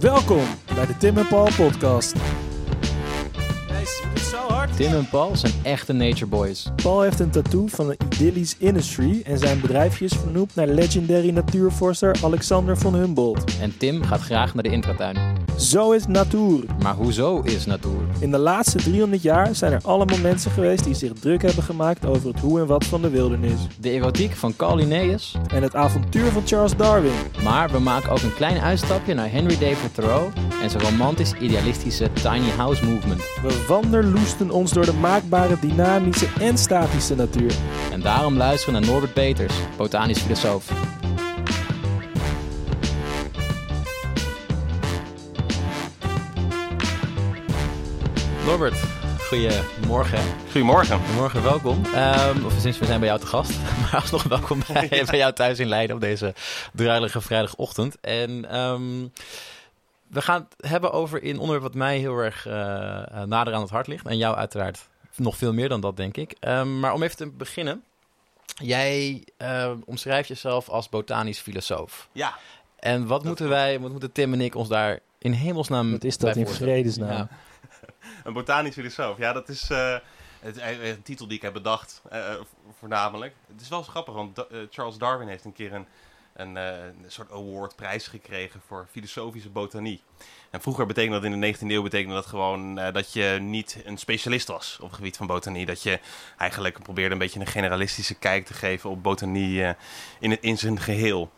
Welkom bij de Tim en Paul podcast. Jezus, dit is zo hard. Tim en Paul zijn echte nature boys. Paul heeft een tattoo van een idyllisch industry en zijn bedrijfje is vernoemd naar legendary natuurvorster Alexander von Humboldt. En Tim gaat graag naar de intratuin. Zo is natuur. Maar hoezo is natuur? In de laatste 300 jaar zijn er allemaal mensen geweest die zich druk hebben gemaakt over het hoe en wat van de wildernis. De erotiek van Carl Linnaeus. En het avontuur van Charles Darwin. Maar we maken ook een klein uitstapje naar Henry David Thoreau en zijn romantisch-idealistische tiny house movement. We wanderloesten ons door de maakbare, dynamische en statische natuur. En daarom luisteren we naar Norbert Peters, botanisch filosoof. Norbert, goedemorgen. Goedemorgen. Goedemorgen, welkom. Ehm, of sinds we zijn bij jou te gast. Maar alsnog welkom bij, bij jou thuis in Leiden op deze druilige vrijdagochtend. En ehm, we gaan het hebben over een onderwerp wat mij heel erg eh, nader aan het hart ligt. En jou uiteraard nog veel meer dan dat, denk ik. Ehm, maar om even te beginnen. Jij uh, omschrijft jezelf als botanisch filosoof. Ja. En wat moeten wij, wat moeten Tim en ik ons daar in hemelsnaam Wat is dat in vredesnaam? Ja. Een botanisch filosoof. Ja, dat is eh, het, eh, een titel die ik heb bedacht, eh, vo- voornamelijk. Het is wel eens grappig, want Charles Darwin heeft een keer een, een, een soort award, prijs gekregen voor filosofische botanie. En vroeger betekende dat in de 19e eeuw betekende dat gewoon dat je niet een specialist was op het gebied van botanie. Dat je eigenlijk probeerde een beetje een generalistische kijk te geven op botanie eh, in, in zijn geheel.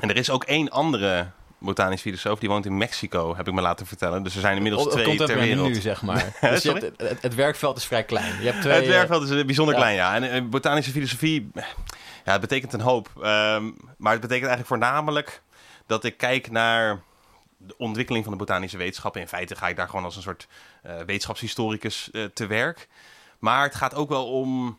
En er is ook één andere botanisch filosoof, die woont in Mexico, heb ik me laten vertellen. Dus er zijn inmiddels twee ter wereld. nu, zeg maar. dus hebt, het, het- werkveld is vrij klein. Je hebt twee, het eh, werkveld is bijzonder ja. klein, ja. En eh, botanische filosofie, ja, het betekent een hoop. Ehm, maar het betekent eigenlijk voornamelijk dat ik kijk naar de ontwikkeling van de botanische wetenschappen. In feite ga ik daar gewoon als een soort eh, wetenschapshistoricus te werk. Maar het gaat ook wel om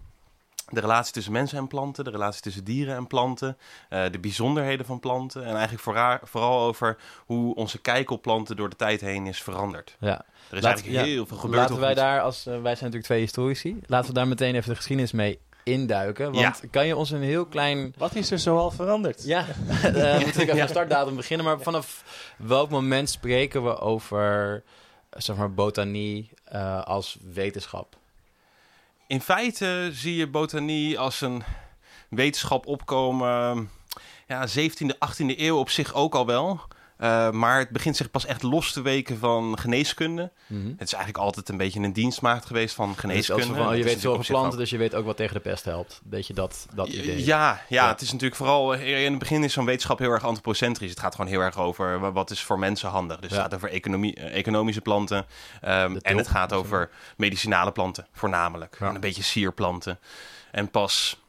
de relatie tussen mensen en planten, de relatie tussen dieren en planten, eh, de bijzonderheden van planten en eigenlijk voorra- vooral over hoe onze kijk op planten door de tijd heen is veranderd. ja. Er is Laat- eigenlijk ja, heel veel gebeurd. Laten wij daar, als eh, wij zijn natuurlijk twee historici, laten we daar meteen even de geschiedenis mee induiken. Want kan je ons een heel klein... Wat is er zoal veranderd? Ja, eh moet ik even een startdatum beginnen. Maar vanaf welk moment spreken we over eh, zeg maar, botanie eh, als wetenschap? In feite zie je botanie als een wetenschap opkomen. Ja, 17e, 18e eeuw op zich ook al wel. Uh, maar het begint zich pas echt los te weken van geneeskunde. Mhm. Het is eigenlijk altijd een beetje een dienstmaat geweest van geneeskunde. van, oh, je weet is veel natuurlijk over op zich planten, dus je weet ook wat tegen de pest helpt. Weet je dat, dat idee? Ja, ja, Ja. het is natuurlijk vooral... eh, In het begin is zo'n wetenschap heel erg antropocentrisch. Het gaat gewoon heel erg over wa- wat is voor mensen handig. Dus Ja. het gaat over economie, eh, economische planten. ehm, en het gaat over medicinale planten, voornamelijk. Ja. En een beetje sierplanten. En pas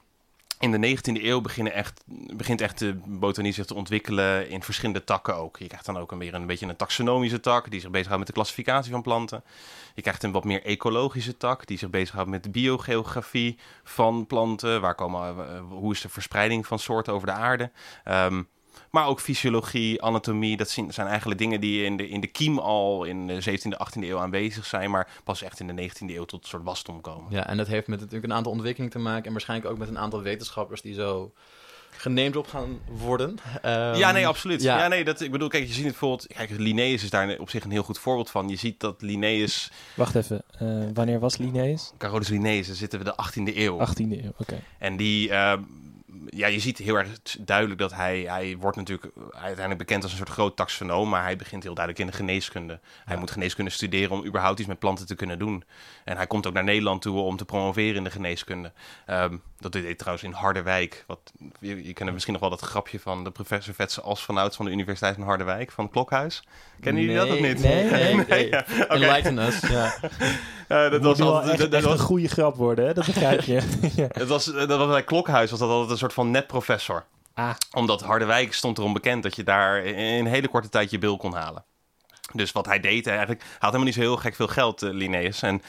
in de 19e eeuw beginnen echt, begint echt de botanie zich te ontwikkelen in verschillende takken ook. Je krijgt dan ook een, weer een beetje een taxonomische tak die zich bezighoudt met de klassificatie van planten. Je krijgt een wat meer ecologische tak die zich bezighoudt met de biogeografie van planten. Waar komen, eh, hoe is de verspreiding van soorten over de aarde? Ehm, maar ook fysiologie, anatomie, dat zijn zijn eigenlijk dingen die in de, in de kiem al in de 17e, 18e eeuw aanwezig zijn, maar pas echt in de 19e eeuw tot een soort wasdom komen. Ja, en dat heeft met natuurlijk een aantal ontwikkelingen te maken. En waarschijnlijk ook met een aantal wetenschappers die zo geneemd op gaan worden. Ehm, ja, nee, absoluut. ja. Ja. nee, dat, ik bedoel, kijk, je ziet het bijvoorbeeld... Kijk, Linnaeus is daar op zich een heel goed voorbeeld van. Je ziet dat Linnaeus... Wacht even, eh, wanneer was Linnaeus? Carolus Linnaeus, daar zitten we de 18e eeuw. 18e eeuw, oké. En die... eh, ja, je ziet heel erg duidelijk dat hij... Hij wordt natuurlijk uiteindelijk bekend als een soort groot taxonoom... maar hij begint heel duidelijk in de geneeskunde. Hij moet geneeskunde studeren om überhaupt iets met planten te kunnen doen. En hij komt ook naar Nederland toe om te promoveren in de geneeskunde. Ehm, dat deed hij trouwens in Harderwijk. Wat, je, je kent misschien nog wel dat grapje van de professor Vetse As van Ouds van de Universiteit van Harderwijk... van het Klokhuis. Kennen jullie dat of niet? Nee, nee. nee. ja, oké. Enlighten us, ja. Eh, dat was altijd... echt, dat- dat echt was- een goede grap worden, hè? dat begrijp je. ja. Het was, dat was bij Klokhuis was dat altijd een soort van netprofessor. Ah. Omdat Harderwijk stond erom bekend dat je daar in een hele korte tijd je bil kon halen. Dus wat hij deed, eigenlijk, hij had helemaal niet zo heel gek veel geld, eh, Linnaeus. En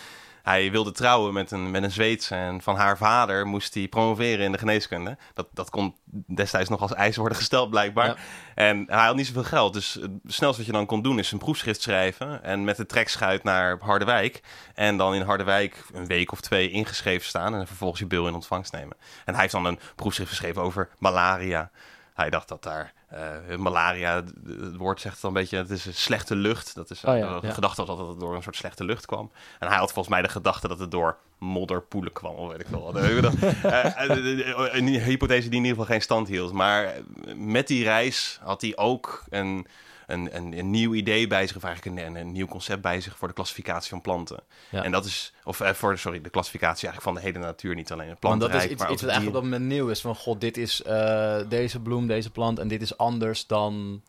hij wilde trouwen met een, met een Zweedse en van haar vader moest hij promoveren in de geneeskunde. Dat, dat kon destijds nog als eis worden gesteld blijkbaar. Ja. En hij had niet zoveel geld, dus het snelste wat je dan kon doen is een proefschrift schrijven en met de trekschuit naar Harderwijk. En dan in Harderwijk een week of twee ingeschreven staan en vervolgens je bil in ontvangst nemen. En hij heeft dan een proefschrift geschreven over malaria. hij dacht dat daar uh, malaria, het woord zegt dan een beetje, het is een slechte lucht. Dat is Oh ja, de ja. gedachte dat het door een soort slechte lucht kwam. En hij had volgens mij de gedachte dat het door modderpoelen kwam, of weet ik veel wat. Eh, eh, een hypothese die in ieder geval geen stand hield. Maar eh, met die reis had hij ook een, een, een, een nieuw idee bij zich, of eigenlijk een, een, nieuw concept bij zich voor de klassificatie van planten. Ja. En dat is, of eh, voor, sorry, de klassificatie eigenlijk van de hele natuur, niet alleen het Want dat plantenrijk, is iets, maar wat eigenlijk op dat moment nieuw is. Van, god, dit is eh, deze bloem, deze plant en dit is anders dan...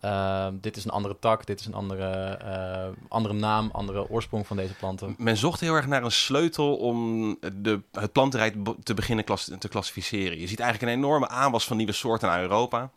eh, dit is een andere tak, dit is een andere, eh, andere naam, andere oorsprong van deze planten. Men zocht heel erg naar een sleutel om de, het plantenrijk te beginnen klas- te klassificeren. Je ziet eigenlijk een enorme aanwas van nieuwe soorten naar Europa.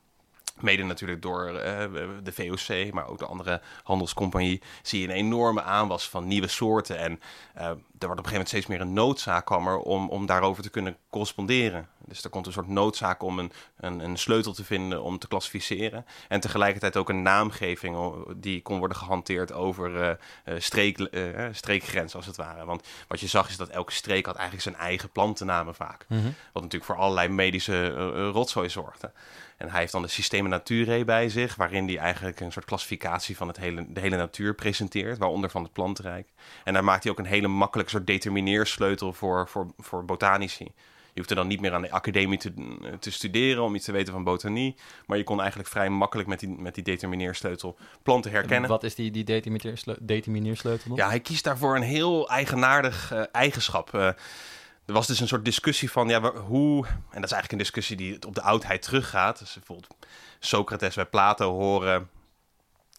Mede natuurlijk door eh, de VOC, maar ook de andere handelscompagnie, zie je een enorme aanwas van nieuwe soorten. En eh, er wordt op een gegeven moment steeds meer een noodzaak kwam er om, om daarover te kunnen corresponderen. Dus er komt een soort noodzaak om een, een, een sleutel te vinden om te klassificeren. En tegelijkertijd ook een naamgeving oh, die kon worden gehanteerd over eh, streek, streekgrens als het ware. Want wat je zag is dat elke streek had eigenlijk zijn eigen plantennamen vaak. Mhm. Wat natuurlijk voor allerlei medische rotzooi zorgde. En hij heeft dan de Systemen Naturae bij zich, waarin hij eigenlijk een soort klassificatie van het hele, de hele natuur presenteert, waaronder van het plantenrijk. En daar maakt hij ook een hele makkelijke soort determineersleutel voor, voor, voor botanici. Je hoeft er dan niet meer aan de academie te, te studeren om iets te weten van botanie. Maar je kon eigenlijk vrij makkelijk met die, met die determineersleutel planten herkennen. Wat is die, die determineersle- determineersleutel dan? Ja, hij kiest daarvoor een heel eigenaardig eh, eigenschap. Eh, er was dus een soort discussie van ja, hoe. En dat is eigenlijk een discussie die op de oudheid teruggaat. Dus bijvoorbeeld Socrates bij Plato horen.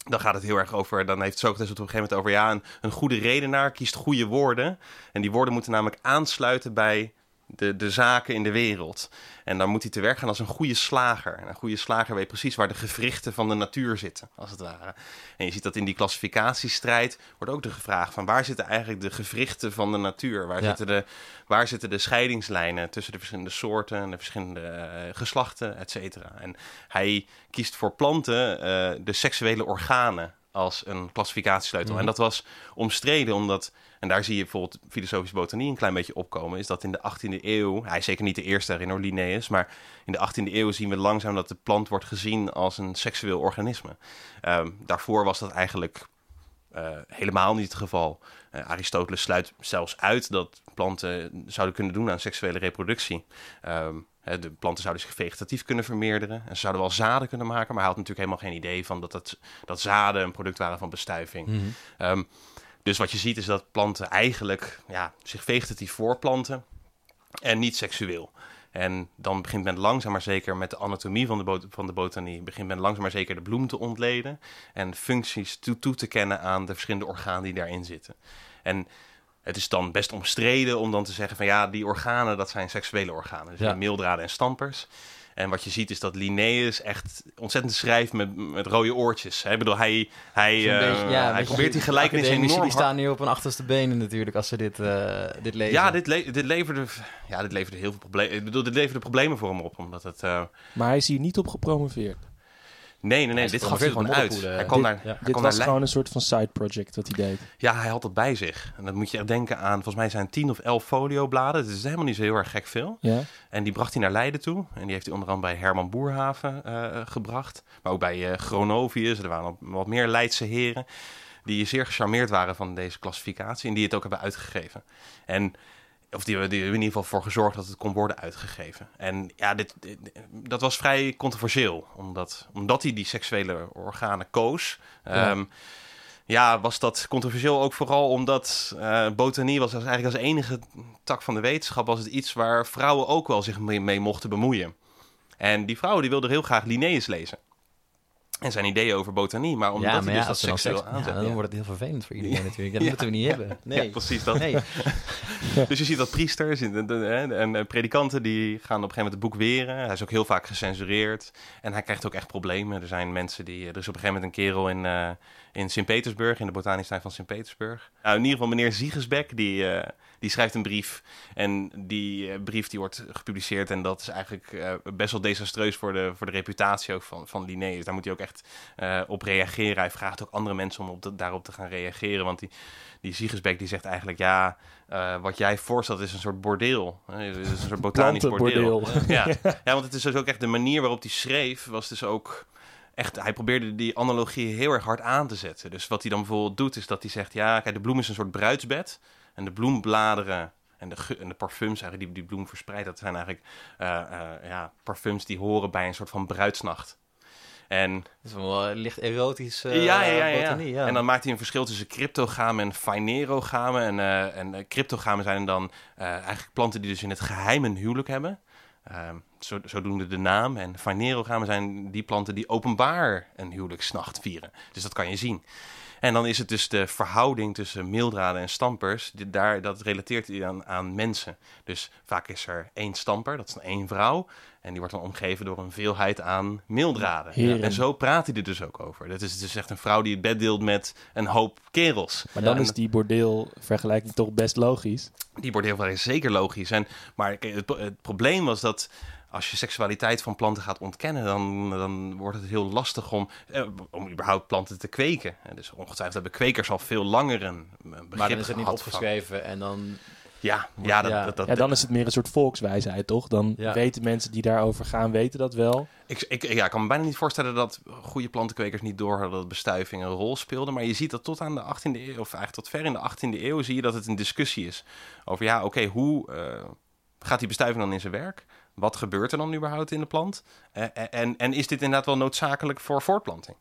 Dan gaat het heel erg over. Dan heeft Socrates het op een gegeven moment over. Ja, een, een goede redenaar kiest goede woorden. En die woorden moeten namelijk aansluiten bij de, de zaken in de wereld. En dan moet hij te werk gaan als een goede slager. En een goede slager weet precies waar de gewrichten van de natuur zitten, als het ware. En je ziet dat in die klassificatiestrijd wordt ook de vraag van waar zitten eigenlijk de gewrichten van de natuur? Waar, Ja. zitten, de, waar zitten de scheidingslijnen tussen de verschillende soorten en de verschillende eh, geslachten, et cetera? En hij kiest voor planten eh, de seksuele organen als een klassificatiesleutel. Mhm. En dat was omstreden omdat, en daar zie je bijvoorbeeld filosofische botanie een klein beetje opkomen, is dat in de 18e eeuw, hij is zeker niet de eerste daarin hoor, Linnaeus, maar in de 18e eeuw zien we langzaam dat de plant wordt gezien als een seksueel organisme. Ehm, daarvoor was dat eigenlijk eh, helemaal niet het geval. Eh, Aristoteles sluit zelfs uit dat planten zouden kunnen doen aan seksuele reproductie. Ehm, de planten zouden zich vegetatief kunnen vermeerderen. En ze zouden wel zaden kunnen maken. Maar hij had natuurlijk helemaal geen idee van dat, het, dat zaden een product waren van bestuiving. Ehm, dus wat je ziet is dat planten eigenlijk ja, zich vegetatief voorplanten en niet seksueel. En dan begint men langzaam maar zeker met de anatomie van de, bot- van de botanie. Begint men langzaam maar zeker de bloem te ontleden. En functies toe, toe te kennen aan de verschillende organen die daarin zitten. En het is dan best omstreden om dan te zeggen van ja, die organen dat zijn seksuele organen. Dus Ja. meeldraden en stampers. En wat je ziet is dat Linnaeus echt ontzettend schrijft met, met rode oortjes. Hè? Ik bedoel, hij, hij, eh, beetje- ja, hij probeert die gelijkenis enorm die staan nu op hun achterste benen natuurlijk als ze dit, eh, dit lezen. Ja, dit, le- dit, leverde, ja, dit leverde heel veel problemen. Ik bedoel, dit leverde problemen voor hem op, omdat het... eh, Maar hij is hier niet op gepromoveerd. Nee, nee, Hij nee, dit gaf gepromoveerd gewoon uit. Hij kwam Dit- naar, ja. hij Dit kwam was naar gewoon een soort van side project dat hij deed. Ja, hij had het bij zich. En dan moet je echt denken aan, volgens mij zijn 10 of 11 foliobladen. Het is helemaal niet zo heel erg gek veel. Ja? En die bracht hij naar Leiden toe. En die heeft hij onder andere bij Herman Boerhaven eh, gebracht. Maar ook bij eh Gronovius. Er waren wat meer Leidse heren. Die zeer gecharmeerd waren van deze klassificatie. En die het ook hebben uitgegeven. En, of die, die hebben in ieder geval voor gezorgd dat het kon worden uitgegeven. En ja, dit, dit- dat was vrij controversieel. Omdat, omdat hij die seksuele organen koos. Ja. Ehm, ja, was dat controversieel ook vooral omdat eh, botanie was als, eigenlijk als enige tak van de wetenschap was het iets waar vrouwen ook wel zich mee, mee mochten bemoeien. En die vrouwen die wilden heel graag Linnaeus lezen. En zijn ideeën over botanie, maar omdat ja, hij dus ja, dat als dan seksueel seks, ja, dan wordt het heel vervelend voor iedereen natuurlijk. Dat moeten we niet hebben. Nee. Precies dat. nee. Dus je ziet dat priesters en, predikanten die gaan op een gegeven moment het boek weren. Hij is ook heel vaak gecensureerd. En hij krijgt ook echt problemen. Er zijn mensen die... Er is op een gegeven moment een kerel in, eh, in Sint-Petersburg, in de botanische tuin van Sint-Petersburg. Nou, in ieder geval meneer Ziegesbeck, die, eh, die schrijft een brief. En die eh, brief die wordt gepubliceerd. En dat is eigenlijk eh, best wel desastreus voor de, voor de reputatie ook van, van Linnaeus. Daar moet hij ook echt op reageren. Hij vraagt ook andere mensen om op de- daarop te gaan reageren. Want die, die Siegersbeck die zegt eigenlijk, ja, wat jij voorstelt is een soort bordeel. Het is een soort botanisch bordeel. Ja. ja, want het is dus ook echt de manier waarop hij schreef, was dus ook echt, hij probeerde die analogie heel erg hard aan te zetten. Dus wat hij dan bijvoorbeeld doet, is dat hij zegt, ja, kijk, de bloem is een soort bruidsbed. En de bloembladeren en de, en de parfums eigenlijk die die bloem verspreidt, dat zijn eigenlijk eh, eh, ja, parfums die horen bij een soort van bruidsnacht. En Dat is wel eh, licht erotisch ja, ja, ja, ja. botanie, ja. En dan maakt hij een verschil tussen cryptogamen en phanerogamen. En, en cryptogamen zijn dan eigenlijk planten die dus in het geheim een huwelijk hebben. Zo, zodoende de naam. En phanerogamen zijn die planten die openbaar een huwelijksnacht vieren. Dus dat kan je zien. En dan is het dus de verhouding tussen meeldraden en stampers. Die, daar, dat relateert hij aan, aan mensen. Dus vaak is er één stamper, dat is dan één vrouw. En die wordt dan omgeven door een veelheid aan meeldraden. En zo praat hij er dus ook over. Dat is dus echt een vrouw die het bed deelt met een hoop kerels. Maar dan Ja, is die bordeelvergelijking toch best logisch. Die bordeelvrouw is zeker logisch. En, maar het probleem was dat als je seksualiteit van planten gaat ontkennen, dan, dan wordt het heel lastig om, eh, om überhaupt planten te kweken. En dus ongetwijfeld hebben kwekers al veel langer een, begrip maar dan is het niet van- opgeschreven en dan... Ja, ja, dat, Ja. Dat, dat, Ja, dan is het meer een soort volkswijsheid, toch? Dan Ja. weten mensen die daarover gaan, weten dat wel. Ik, ik, ja, ik kan me bijna niet voorstellen dat goede plantenkwekers niet doorhadden dat bestuiving een rol speelde. Maar je ziet dat tot aan de 18e eeuw, of eigenlijk tot ver in de 18e eeuw, zie je dat het een discussie is. Over ja, oké, hoe eh, gaat die bestuiving dan in zijn werk? Wat gebeurt er dan überhaupt in de plant? Eh, en, en, en is dit inderdaad wel noodzakelijk voor voortplanting?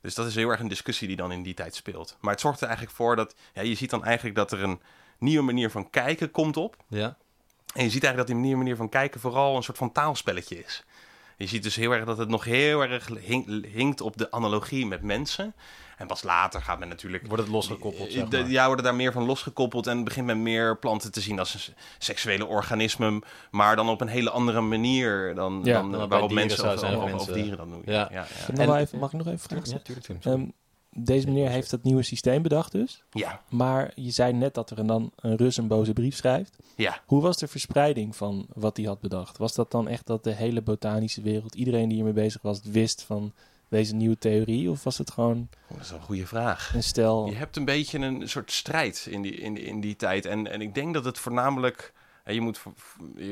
Dus dat is heel erg een discussie die dan in die tijd speelt. Maar het zorgt er eigenlijk voor dat, ja, je ziet dan eigenlijk dat er een nieuwe manier van kijken komt op. Ja. En je ziet eigenlijk dat die manier, manier van kijken vooral een soort van taalspelletje is. Je ziet dus heel erg dat het nog heel erg hing- hinkt op de analogie met mensen. En pas later gaat men natuurlijk... Wordt het losgekoppeld, zeg maar. Ja, worden daar meer van losgekoppeld en begint men meer planten te zien als een seksuele organismen, maar dan op een hele andere manier dan, Ja, dan, dan bij waarop mensen of, zijn of- dieren dat doen. Ja. Ja, ja, Mag ik nog En- even, mag ik nog even vragen? Ja, tuurlijk. Deze meneer heeft dat nieuwe systeem bedacht dus. ja. Maar je zei net dat er dan een Rus een boze brief schrijft. ja. Hoe was de verspreiding van wat hij had bedacht? Was dat dan echt dat de hele botanische wereld, iedereen die hiermee bezig was, wist van deze nieuwe theorie? Of was het gewoon Oh, dat is een goede vraag. een stel... Je hebt een beetje een soort strijd in die, in die, in die tijd. En, en ik denk dat het voornamelijk. Je moet,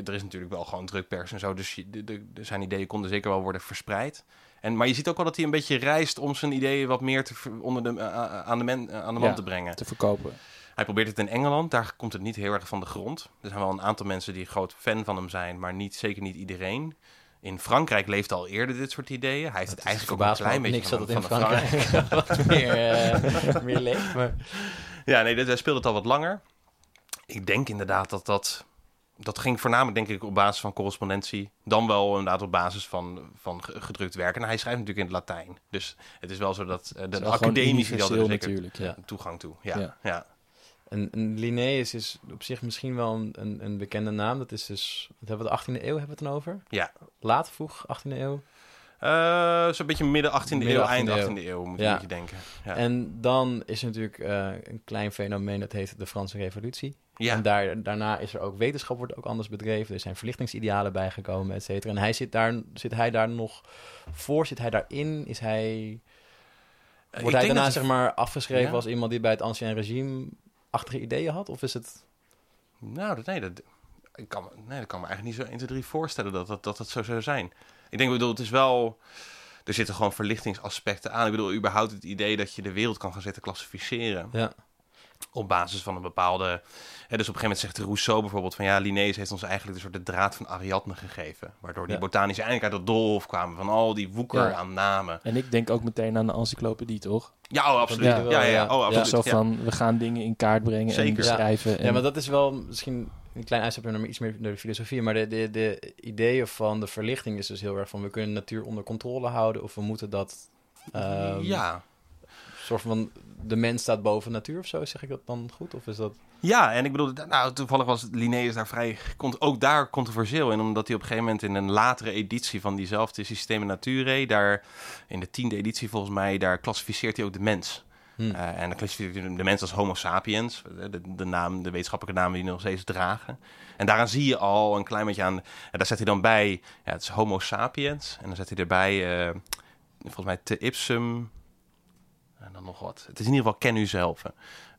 er is natuurlijk wel gewoon drukpers en zo. Dus je, de, de- zijn ideeën konden zeker wel worden verspreid. En, maar je ziet ook wel dat hij een beetje reist om zijn ideeën wat meer te, onder de, a- a- aan de, men, aan de man Ja. te brengen. te verkopen. Hij probeert het in Engeland. Daar komt het niet heel erg van de grond. Er zijn wel een aantal mensen die groot fan van hem zijn. Maar niet, zeker niet iedereen. In Frankrijk leeft al eerder dit soort ideeën. Hij heeft het eigenlijk ook een klein beetje niks dat van, het in van Frankrijk wat meer, eh, meer leeft. Maar... Ja, nee, dit- hij speelde het al wat langer. Ik denk inderdaad dat dat... Dat ging voornamelijk, denk ik, op basis van correspondentie. Dan wel inderdaad op basis van, van ge- gedrukt werk. En hij schrijft natuurlijk in het Latijn. Dus het is wel zo dat eh, de academici er universeel zeker. Ja. Toegang toe. Ja, Ja. ja. En, en Linnaeus is op zich misschien wel een, een, een bekende naam. Dat is dus, wat hebben we de 18e eeuw hebben we het dan over? Ja. Laat, vroeg 18e eeuw. Eh, Zo'n beetje midden 18e Midden eeuw, 18e eind eeuw. 18e eeuw, moet, Ja. moet je denken. Ja. En dan is er natuurlijk eh, een klein fenomeen dat heet de Franse Revolutie. ja. En daar, daarna is er ook wetenschap wordt ook anders bedreven. Er zijn verlichtingsidealen bijgekomen, et cetera. En hij zit daar, zit hij daar nog voor? Zit hij daarin? Is hij, Eh, wordt ik hij daarna dat- zeg maar afgeschreven Ja. als iemand die bij het ancien regime achtige ideeën had? Of is het... Nou, dat, nee, dat, ik kan, me- nee, dat kan me eigenlijk niet zo 1, 2, 3 voorstellen dat dat, dat, dat zo zou zijn. Ik denk, ik bedoel, het is wel... Er zitten gewoon verlichtingsaspecten aan. Ik bedoel, überhaupt het idee dat je de wereld kan gaan zitten klassificeren Ja, op basis van een bepaalde... Hè, dus op een gegeven moment zegt Rousseau bijvoorbeeld van... Ja, Linnaeus heeft ons eigenlijk een soort de draad van Ariadne gegeven. Waardoor die Ja. botanische eindelijk uit dat doolhof kwamen van al die woeker Ja. aan namen. En ik denk ook meteen aan de encyclopedie, toch? Ja, oh, absoluut. Ja. Ja, ja, ja. Oh, Ja. absoluut. Zo van, we gaan dingen in kaart brengen en beschrijven. En, ja maar dat is wel misschien een klein uitstapje naar iets meer naar de filosofie. Maar de, de, de ideeën van de verlichting is dus heel erg van... we kunnen de natuur onder controle houden... of we moeten dat... ehm, ja. soort van de mens staat boven natuur of zo, zeg ik dat dan goed? Of is dat... Ja, en ik bedoel, nou, toevallig was Linnaeus daar vrij, ook daar controversieel in, omdat hij op een gegeven moment in een latere editie van diezelfde Systema Naturae, daar in de tiende editie volgens mij, daar klassificeert hij ook de mens. Hm. Eh, en dan hij de mens als Homo sapiens, de, de, naam, de wetenschappelijke naam die nog steeds dragen. En daaraan zie je al een klein beetje aan, en daar zet hij dan bij, ja, het is Homo sapiens, en dan zet hij erbij, eh, volgens mij te ipsum en dan nog wat. Het is in ieder geval ken u zelf.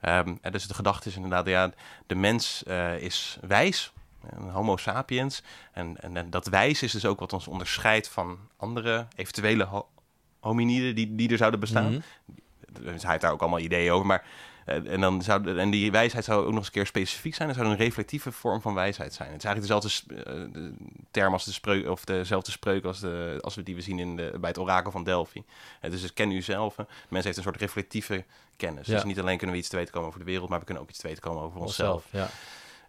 Um, dus de gedachte is inderdaad, ja, de mens uh, is wijs, een homo sapiens. En, en, en, dat wijs is dus ook wat ons onderscheidt van andere eventuele ho hominiden die, die er zouden bestaan. Mm -hmm. Hij heeft daar ook allemaal ideeën over, maar eh, en, dan zou, en die wijsheid zou ook nog eens een keer specifiek zijn. Het zou een reflectieve vorm van wijsheid zijn. Het is eigenlijk dezelfde uh, term als de spreuk, of dezelfde spreuk als, de, als we die we zien in de, bij het orakel van Delphi. Uh, dus het ken u zelf. De mens heeft een soort reflectieve kennis. Ja. Dus niet alleen kunnen we iets te weten komen over de wereld, maar we kunnen ook iets te weten komen over onszelf. ja.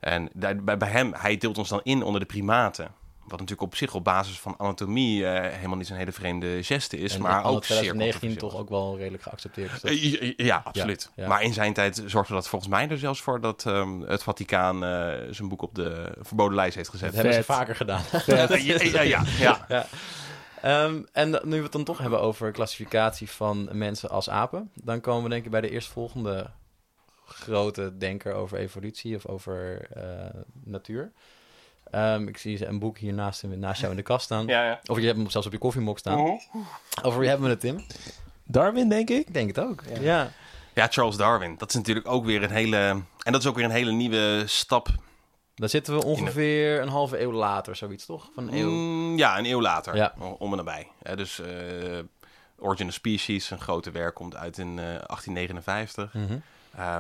En daar, bij, bij hem, hij deelt ons dan in onder de primaten. Wat natuurlijk op zich op basis van anatomie uh, helemaal niet zo'n hele vreemde geste is. En maar ook 2019 toch ook wel redelijk geaccepteerd. Uh, ja, ja, absoluut. Ja, ja. Maar in zijn tijd zorgde dat volgens mij er zelfs voor dat um, het Vaticaan uh, zijn boek op de verboden lijst heeft gezet. Dat hebben ze vaker gedaan. ja, ja, ja. ja. Um, en nu we het dan toch hebben over klassificatie van mensen als apen, dan komen we denk ik bij de eerstvolgende grote denker over evolutie of over natuur. Um, ik zie een boek hier naast, naast jou in de kast staan. Ja, ja. Of je hebt hem zelfs op je koffiemok staan. -huh. Over wie hebben we het, Tim? Darwin, denk ik. Ik denk het ook, ja. ja. ja. Charles Darwin. Dat is natuurlijk ook weer een hele... En dat is ook weer een hele nieuwe stap. Daar zitten we ongeveer een halve eeuw later, zoiets, toch? Van een eeuw... Mm, ja, een eeuw later. Ja. Om en nabij. Ja, dus uh, Origin of Species, een grote werk, komt uit in uh, 1859. Mm -hmm.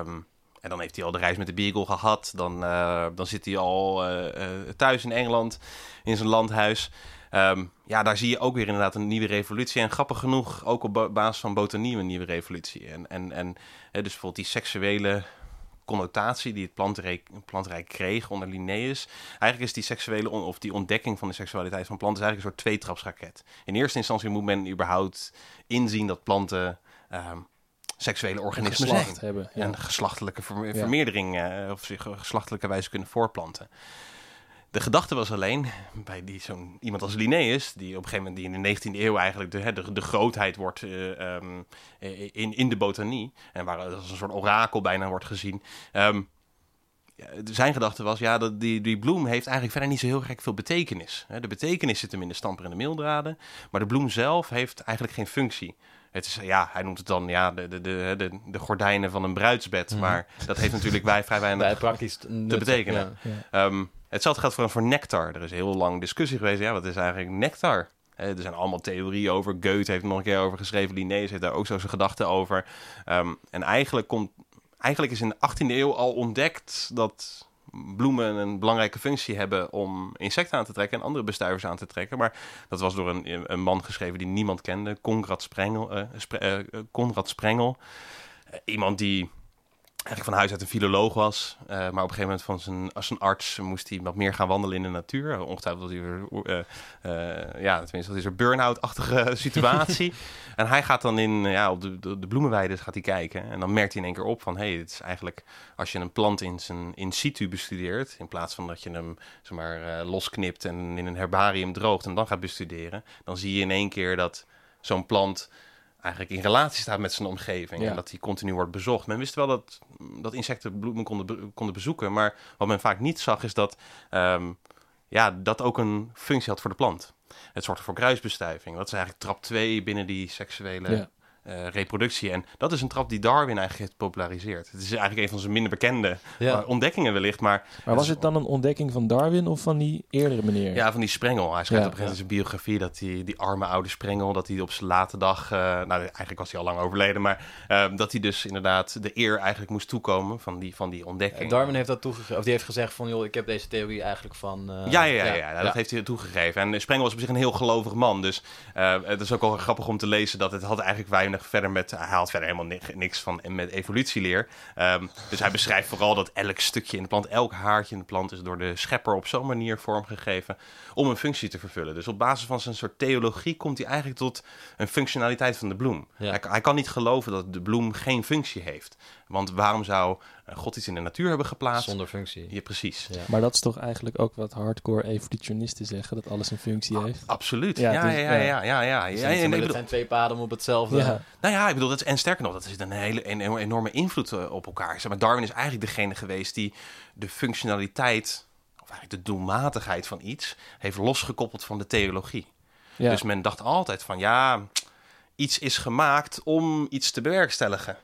um, en dan heeft hij al de reis met de Beagle gehad. Dan, uh, dan zit hij al uh, uh, thuis in Engeland, in zijn landhuis. Um, ja, daar zie je ook weer inderdaad een nieuwe revolutie. En grappig genoeg, ook op basis van botanie een nieuwe revolutie. En, en, en dus bijvoorbeeld die seksuele connotatie die het plantenrijk, plantenrijk kreeg onder Linnaeus. Eigenlijk is die seksuele of die ontdekking van de seksualiteit van planten eigenlijk een soort tweetrapsraket. In eerste instantie moet men überhaupt inzien dat planten um, seksuele organismen zijn. Hebben, ja. En geslachtelijke ver vermeerdering uh, of zich geslachtelijke wijze kunnen voorplanten. De gedachte was alleen bij die, zo'n iemand als Linnaeus, die op een gegeven moment die in de 19e eeuw eigenlijk de, de, de grootheid wordt uh, um, in, in de botanie. En waar als een soort orakel bijna wordt gezien. Um, zijn gedachte was, ja, dat die, die bloem heeft eigenlijk verder niet zo heel gek veel betekenis. De betekenis zit hem in de stamper en de meeldraden, maar de bloem zelf heeft eigenlijk geen functie. Het is, ja, hij noemt het dan ja, de, de, de, de, gordijnen van een bruidsbed. Mm. Maar dat heeft natuurlijk wij vrij weinig Bij praktisch te betekenen. Ja, ja. Um, hetzelfde geldt voor, voor nectar. Er is heel lang discussie geweest. Ja, wat is eigenlijk nectar? er zijn allemaal theorieën over. Goethe heeft er nog een keer over geschreven. Linnaeus heeft daar ook zo zijn gedachten over. Um, en eigenlijk, komt, eigenlijk is in de 18e eeuw al ontdekt dat bloemen een belangrijke functie hebben om insecten aan te trekken en andere bestuivers aan te trekken. Maar dat was door een, een man geschreven die niemand kende, Conrad Sprengel. Spre uh, Conrad Sprengel. Uh, iemand die eigenlijk van huis uit een filoloog was. Uh, maar op een gegeven moment van zijn, als een arts moest hij wat meer gaan wandelen in de natuur. Ongetwijfeld dat hij er, uh, uh, ja, tenminste, dat is een burn-out-achtige situatie. en hij gaat dan in, ja, op de, de, de bloemenweiden gaat hij kijken. En dan merkt hij in één keer op van, hé, hey, het is eigenlijk, als je een plant in zijn in situ bestudeert, in plaats van dat je hem, zeg maar, losknipt en in een herbarium droogt en dan gaat bestuderen, dan zie je in één keer dat zo'n plant eigenlijk in relatie staat met zijn omgeving. Ja. En dat hij continu wordt bezocht. Men wist wel dat, dat insecten bloemen konden, konden bezoeken. Maar wat men vaak niet zag is dat um, ja, dat ook een functie had voor de plant. Het zorgde voor kruisbestuiving. Dat is eigenlijk trap 2 binnen die seksuele ja. Uh, reproductie. En dat is een trap die Darwin eigenlijk heeft populariseerd. Het is eigenlijk een van zijn minder bekende ja. ontdekkingen wellicht. Maar, maar was het dan een ontdekking van Darwin of van die eerdere meneer? Ja, van die Sprengel. Hij schrijft ja, op een gegeven moment in zijn biografie dat die, die arme oude Sprengel, dat hij op zijn late dag, uh, nou eigenlijk was hij al lang overleden, maar uh, dat hij dus inderdaad de eer eigenlijk moest toekomen van die, van die ontdekking. Darwin heeft dat toegegeven, of die heeft gezegd van joh, ik heb deze theorie eigenlijk van... ja, ja, ja, ja, ja, dat heeft hij toegegeven. En Sprengel was op zich een heel gelovig man, dus het is ook wel grappig om te lezen dat het had eigenlijk weinig verder met, hij haalt verder helemaal niks van met evolutieleer. Um, dus hij beschrijft vooral dat elk stukje in de plant, elk haartje in de plant is door de schepper op zo'n manier vormgegeven om een functie te vervullen. Dus op basis van zijn soort theologie komt hij eigenlijk tot een functionaliteit van de bloem. Ja. Hij, hij, kan niet geloven dat de bloem geen functie heeft. Want waarom zou God iets in de natuur hebben geplaatst? Zonder functie. Ja, precies. Ja. Maar dat is toch eigenlijk ook wat hardcore evolutionisten zeggen, dat alles een functie heeft? Absoluut. Ja, ja, dus, ja, ja, ja, ja. Dus ja, ja, nee, bedoel... zijn twee paden op hetzelfde. Ja. Nou ja, ik bedoel, dat is, en sterker nog, dat is een hele een enorme invloed op elkaar. Zeg maar, Darwin is eigenlijk degene geweest die de functionaliteit, of eigenlijk de doelmatigheid van iets, heeft losgekoppeld van de theologie. Ja. Dus men dacht altijd van ja, iets is gemaakt om iets te bewerkstelligen.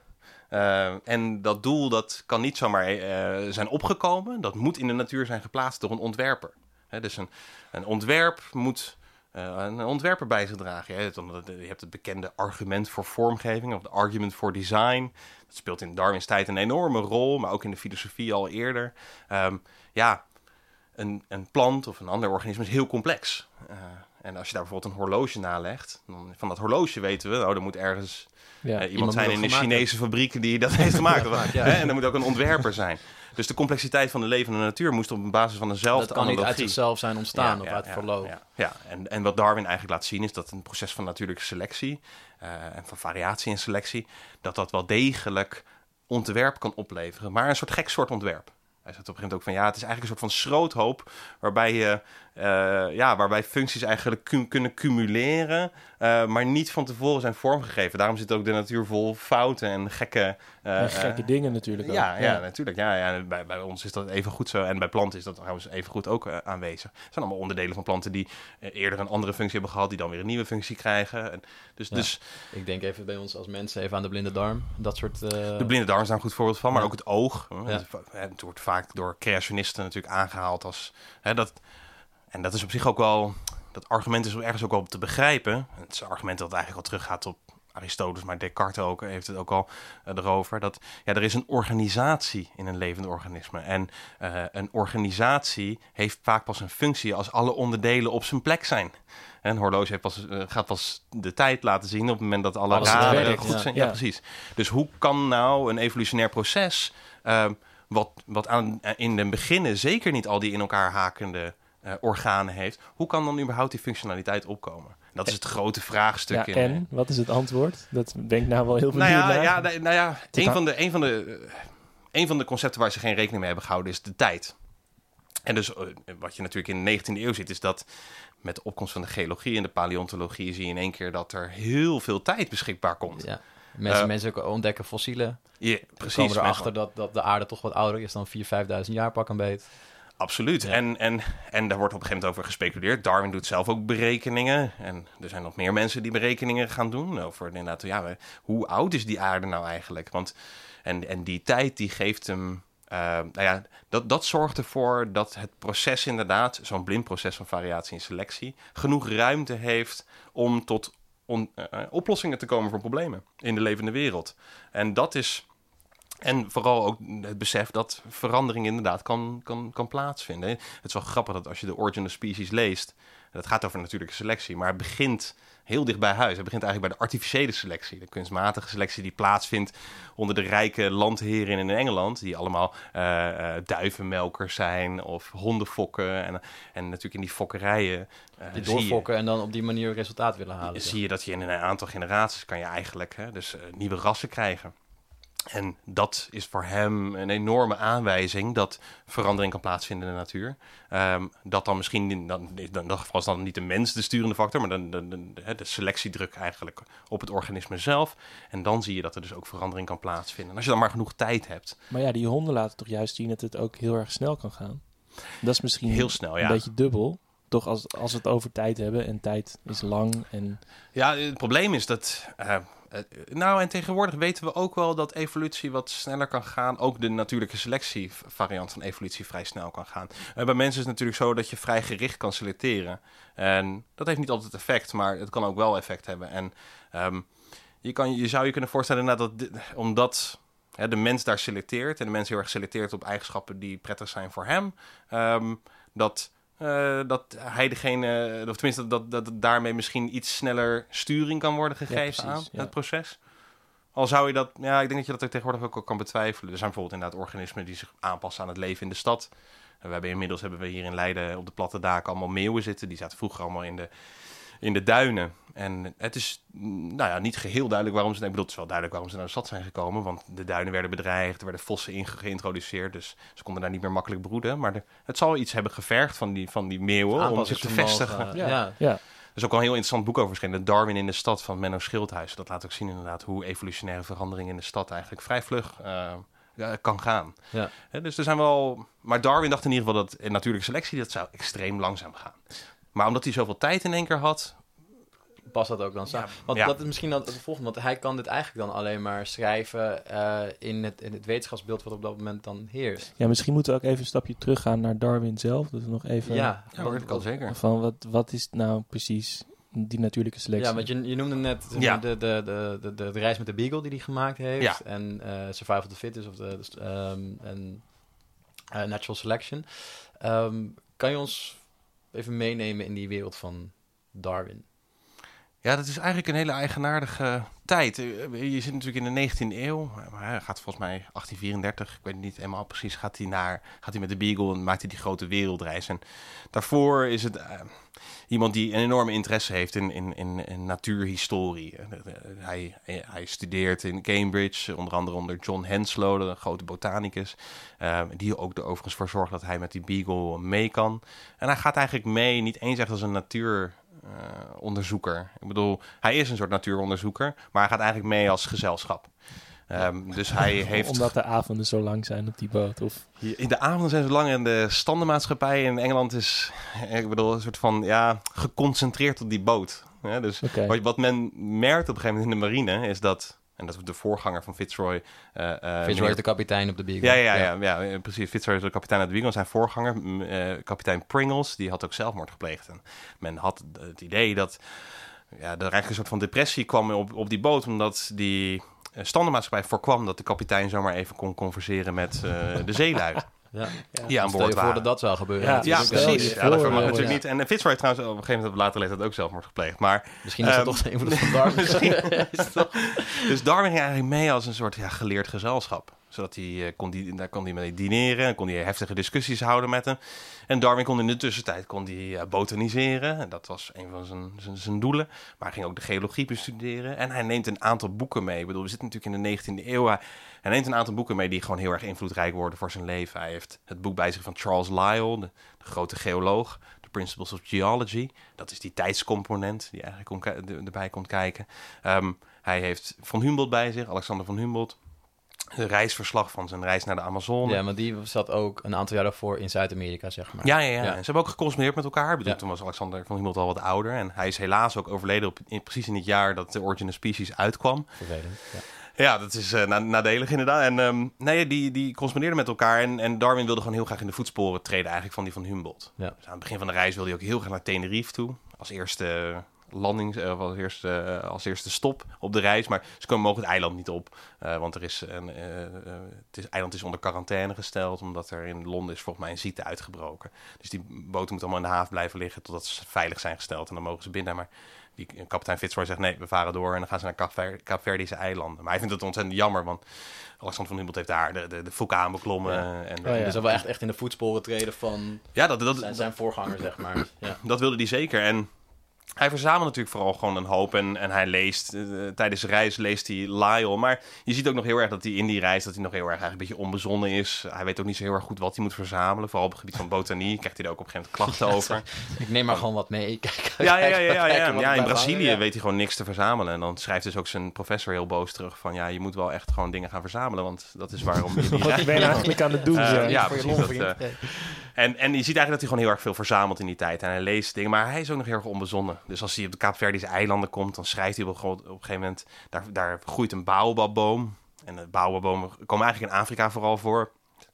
Uh, en dat doel dat kan niet zomaar uh, zijn opgekomen. Dat moet in de natuur zijn geplaatst door een ontwerper. Dus een, een ontwerp moet uh, een ontwerper bij zich dragen. Je hebt, het bekende argument voor vormgeving, of de argument for design. Dat speelt in Darwins tijd een enorme rol, maar ook in de filosofie al eerder. Um, ja, een, een plant of een ander organisme is heel complex. En als je daar bijvoorbeeld een horloge nalegt, dan van dat horloge weten we, oh, er moet ergens ja, uh, iemand, iemand, zijn in een Chinese fabriek die dat heeft gemaakt. ja. En er moet ook een ontwerper zijn. Dus de complexiteit van de levende natuur moest op basis van dezelfde Dat kan niet uit zichzelf zijn ontstaan of uit verloop. Ja, ja, En, en wat Darwin eigenlijk laat zien is dat een proces van natuurlijke selectie uh, en van variatie en selectie, dat dat wel degelijk ontwerp kan opleveren, maar een soort gek soort ontwerp. Hij zegt op een gegeven moment ook van ja, het is eigenlijk een soort van schroothoop waarbij je ja, waarbij functies eigenlijk kunnen cumuleren, uh, maar niet van tevoren zijn vormgegeven. Daarom zit ook de natuur vol fouten en gekke... Uh, en gekke dingen natuurlijk ook. Ja, ja, ja. natuurlijk. Ja, ja. Bij, bij ons is dat even goed zo. En bij planten is dat trouwens even goed ook aanwezig. Het zijn allemaal onderdelen van planten die eerder een andere functie hebben gehad, die dan weer een nieuwe functie krijgen. En dus, ja. dus, Ik denk even bij ons als mensen even aan de blinde darm. Dat soort... De blinde darm is daar een goed voorbeeld van, maar ook het oog. Het wordt vaak door creationisten natuurlijk aangehaald als... Hè, dat, en dat is op zich ook wel, dat argument is ergens ook wel te begrijpen. Het is een argument dat eigenlijk al teruggaat op Aristoteles, maar Descartes ook heeft het ook al uh, erover. Dat ja, er is een organisatie in een levend organisme. En uh, een organisatie heeft vaak pas een functie als alle onderdelen op zijn plek zijn. En een horloge heeft pas, uh, gaat pas de tijd laten zien op het moment dat alle Alles raden goed zijn. Ja. Ja. precies. Dus hoe kan nou een evolutionair proces, ehm, wat, wat aan, in den beginnen zeker niet al die in elkaar hakende organen heeft, hoe kan dan überhaupt die functionaliteit opkomen? Dat is het grote vraagstuk. Ja, in, en wat is het antwoord? Dat ben ik nou wel heel nou benieuwd ja, nou, nou ja een, van de, een, van de, eh, een van de concepten waar ze geen rekening mee hebben gehouden is de tijd. En dus eh, wat je natuurlijk in de 19e eeuw ziet, is dat met de opkomst van de geologie en de paleontologie zie je in één keer dat er heel veel tijd beschikbaar komt. Ja. Mensen, Eh, mensen ook ontdekken fossielen. Ja, Precies, precies. komen erachter dat, dat de aarde toch wat ouder is dan 4.000, 5.000 jaar pak een beet. Absoluut. Ja. En, en, en daar wordt op een gegeven moment over gespeculeerd. Darwin doet zelf ook berekeningen. En er zijn nog meer mensen die berekeningen gaan doen. Over inderdaad, ja, hoe oud is die aarde nou eigenlijk? Want, en, en die tijd die geeft hem. eh, nou ja, dat, dat zorgt ervoor dat het proces inderdaad, zo'n blind proces van variatie en selectie, genoeg ruimte heeft om tot on- eh, oplossingen te komen voor problemen in de levende wereld. En dat is. En vooral ook het besef dat verandering inderdaad kan, kan, kan plaatsvinden. Het is wel grappig dat als je de Origin of Species leest, dat gaat over natuurlijke selectie, maar het begint heel dicht bij huis. Het begint eigenlijk bij de artificiële selectie, de kunstmatige selectie die plaatsvindt onder de rijke landheren in Engeland, die allemaal eh, eh, duivenmelkers zijn of hondenfokken. En, en natuurlijk in die fokkerijen eh, Die je- doorfokken en dan op die manier resultaat willen halen. zie je dat je in een aantal generaties kan je eigenlijk hè, dus, nieuwe rassen krijgen. En dat is voor hem een enorme aanwijzing dat verandering kan plaatsvinden in de natuur. Ehm, dat dan misschien, dan, dat is dan niet de mens de sturende factor, maar dan de, selectiedruk eigenlijk op het organisme zelf. En dan zie je dat er dus ook verandering kan plaatsvinden. En als je dan maar genoeg tijd hebt, Maar ja, die honden laten toch juist zien dat het ook heel erg snel kan gaan. Dat is misschien heel snel, een ja. beetje dubbel. Toch als, als we het over tijd hebben en tijd is lang en Ja, het probleem is dat. eh, nou, en tegenwoordig weten we ook wel dat evolutie wat sneller kan gaan. Ook de natuurlijke selectie variant van evolutie vrij snel kan gaan. Eh, bij mensen is het natuurlijk zo dat je vrij gericht kan selecteren. En dat heeft niet altijd effect, maar het kan ook wel effect hebben. En ehm, je, kan, je zou je kunnen voorstellen inderdaad dat omdat hè, de mens daar selecteert en de mens heel erg selecteert op eigenschappen die prettig zijn voor hem, ehm, dat. Eh, dat hij degene, of tenminste dat, dat, dat daarmee misschien iets sneller sturing kan worden gegeven precies, aan ja. het proces. Al zou je dat, ja, ik denk dat je dat ook tegenwoordig ook al kan betwijfelen. Er zijn bijvoorbeeld inderdaad organismen die zich aanpassen aan het leven in de stad. We hebben inmiddels hebben we hier in Leiden op de platte daken allemaal meeuwen zitten. Die zaten vroeger allemaal in de, in de duinen. En het is mm, nou ja, niet geheel duidelijk waarom ze... Ik bedoel, het is wel duidelijk waarom ze naar de stad zijn gekomen. Want de duinen werden bedreigd, er werden vossen inge- geïntroduceerd. Dus ze konden daar niet meer makkelijk broeden. Maar de- het zal iets hebben gevergd van die, van die meeuwen om zich te vestigen. eh, Ja. ja. ja. Er is ook al een heel interessant boek over verschenen. Darwin in de stad van Menno Schildhuis. Dat laat ook zien inderdaad hoe evolutionaire verandering in de stad eigenlijk vrij vlug eh, ja, kan gaan. Ja. Hè, dus er zijn wel... Maar Darwin dacht in ieder geval dat in natuurlijke selectie dat zou extreem langzaam gaan. Maar omdat hij zoveel tijd in één keer had, past dat ook dan samen. Want Ja. dat is misschien dan het volgende, want hij kan dit eigenlijk dan alleen maar schrijven eh, in, het, in het wetenschapsbeeld wat op dat moment dan heerst. Ja, misschien moeten we ook even een stapje teruggaan naar Darwin zelf. We nog even... Ja, dat kan zeker. Van wat, wat is nou precies die natuurlijke selectie? Ja, want je, je noemde net Ja. de, de, de, de, de, reis met de Beagle die hij gemaakt heeft. Ja. En eh, Survival of the Fittest of de, de- ehm, en eh, Natural Selection. Ehm, kan je ons even meenemen in die wereld van Darwin? Ja, dat is eigenlijk een hele eigenaardige tijd. Eh, Je zit natuurlijk in de 19e eeuw. Maar hij gaat volgens mij 1834, ik weet niet helemaal precies, gaat hij, naar, gaat hij met de Beagle en maakt hij die grote wereldreis. En daarvoor is het eh, iemand die een enorme interesse heeft in, in, in, natuurhistorie. Eh, eh, Hij, hij studeert in Cambridge, onder andere onder John Henslow, de grote botanicus. eh, die ook er overigens voor zorgt dat hij met die Beagle mee kan. En hij gaat eigenlijk mee, niet eens echt als een natuur eh, onderzoeker. Ik bedoel, hij is een soort natuuronderzoeker, maar hij gaat eigenlijk mee als gezelschap. Ehm, dus hij heeft. Omdat de avonden zo lang zijn op die boot. Of... In de avonden zijn ze lang en de standenmaatschappij in Engeland is, ik bedoel, een soort van ja, geconcentreerd op die boot. Ja, dus wat men merkt op een gegeven moment in de marine is dat, en dat is de voorganger van Fitzroy. eh, Fitzroy meneer- is de kapitein op de Beagle. ja, ja, ja, ja, ja, precies. Fitzroy is de kapitein uit de Beagle. Zijn voorganger, eh, kapitein Pringles, die had ook zelfmoord gepleegd. En men had het idee dat ja, er eigenlijk een soort van depressie kwam op, op die boot, omdat die standenmaatschappij voorkwam dat de kapitein zomaar even kon converseren met de zeelui Ja. die aan boord waren. dat dat zou gebeuren. Ja, precies. Ja, dat natuurlijk niet. En Fitzroy trouwens op een gegeven moment op latere leeftijd ook zelfmoord gepleegd. Maar Misschien is dat Ehm, toch de invloed van Darwin. Is toch- Dus Darwin ging eigenlijk mee als een soort ja, geleerd gezelschap. Zodat hij, eh, kon die, daar kon hij mee dineren en kon hij heftige discussies houden met hem. En Darwin kon in de tussentijd kon hij, eh, botaniseren. En dat was een van zijn, zijn, zijn doelen. Maar hij ging ook de geologie bestuderen. En hij neemt een aantal boeken mee. Ik bedoel, we zitten natuurlijk in de 19e eeuw. Hij, hij neemt een aantal boeken mee die gewoon heel erg invloedrijk worden voor zijn leven. Hij heeft het boek bij zich van Charles Lyell, de, de grote geoloog. The Principles of Geology. Dat is die tijdscomponent die eigenlijk er- erbij komt kijken. Ehm, hij heeft Van Humboldt bij zich, Alexander van Humboldt. Een reisverslag van zijn reis naar de Amazone. Ja, maar die zat ook een aantal jaar daarvoor in Zuid-Amerika, zeg maar. Ja, ja, ja. Ja. En ze hebben ook gecorrespondeerd met elkaar. Ik bedoel, Ja. Toen was Alexander van Humboldt al wat ouder. En hij is helaas ook overleden op, in, precies in het jaar dat de Origin of Species uitkwam. Vervelend. Ja. Ja, dat is na- nadelig inderdaad. En ehm, nee, die, die correspondeerden met elkaar. En, en Darwin wilde gewoon heel graag in de voetsporen treden eigenlijk van die van Humboldt. Ja. Dus aan het begin van de reis wilde hij ook heel graag naar Tenerife toe. Als eerste landings, eh, of als, eerste, eh, als eerste stop op de reis. Maar ze komen mogen het eiland niet op. want er is een, het is, eiland is onder quarantaine gesteld. Omdat er in Londen is volgens mij een ziekte uitgebroken. Dus die boten moeten allemaal in de haven blijven liggen totdat ze veilig zijn gesteld. En dan mogen ze binnen. Maar die kapitein Fitzroy zegt nee, we varen door. En dan gaan ze naar Kaapver- Kaapverdische eilanden. Maar hij vindt het ontzettend jammer. Want Alexander van Humboldt heeft daar de, de, de vulkaan beklommen. Ja. En, Oh, ja. Dus dat wel echt, echt in de voetsporen treden van ja, dat, dat, zijn, zijn voorganger, zeg maar. Ja. dat wilde hij zeker. En hij verzamelt natuurlijk vooral gewoon een hoop. En, en hij leest, eh, tijdens de reis leest hij Lyle. Maar je ziet ook nog heel erg dat hij in die reis, dat hij nog heel erg eigenlijk een beetje onbezonnen is. Hij weet ook niet zo heel erg goed wat hij moet verzamelen. Vooral op het gebied van botanie krijgt hij er ook op een gegeven moment klachten over. Ik neem maar gewoon wat mee. Kijk, Ja, ja, ja, ja, ja, ja. in Brazilië weet hij gewoon niks te verzamelen. En dan schrijft dus ook zijn professor heel boos terug van... ja, je moet wel echt gewoon dingen gaan verzamelen, want dat is waarom je die Wat ben je eigenlijk aan het doen? Eh, ja, voor je precies, long, dat, vriend. En, en je ziet eigenlijk dat hij gewoon heel erg veel verzamelt in die tijd. En hij leest dingen, maar hij is ook nog heel erg onbezonnen. Dus als hij op de Kaapverdische eilanden komt, dan schrijft hij op op een gegeven moment... Daar, daar groeit een baobabboom. En de baobabbomen komen eigenlijk in Afrika vooral voor.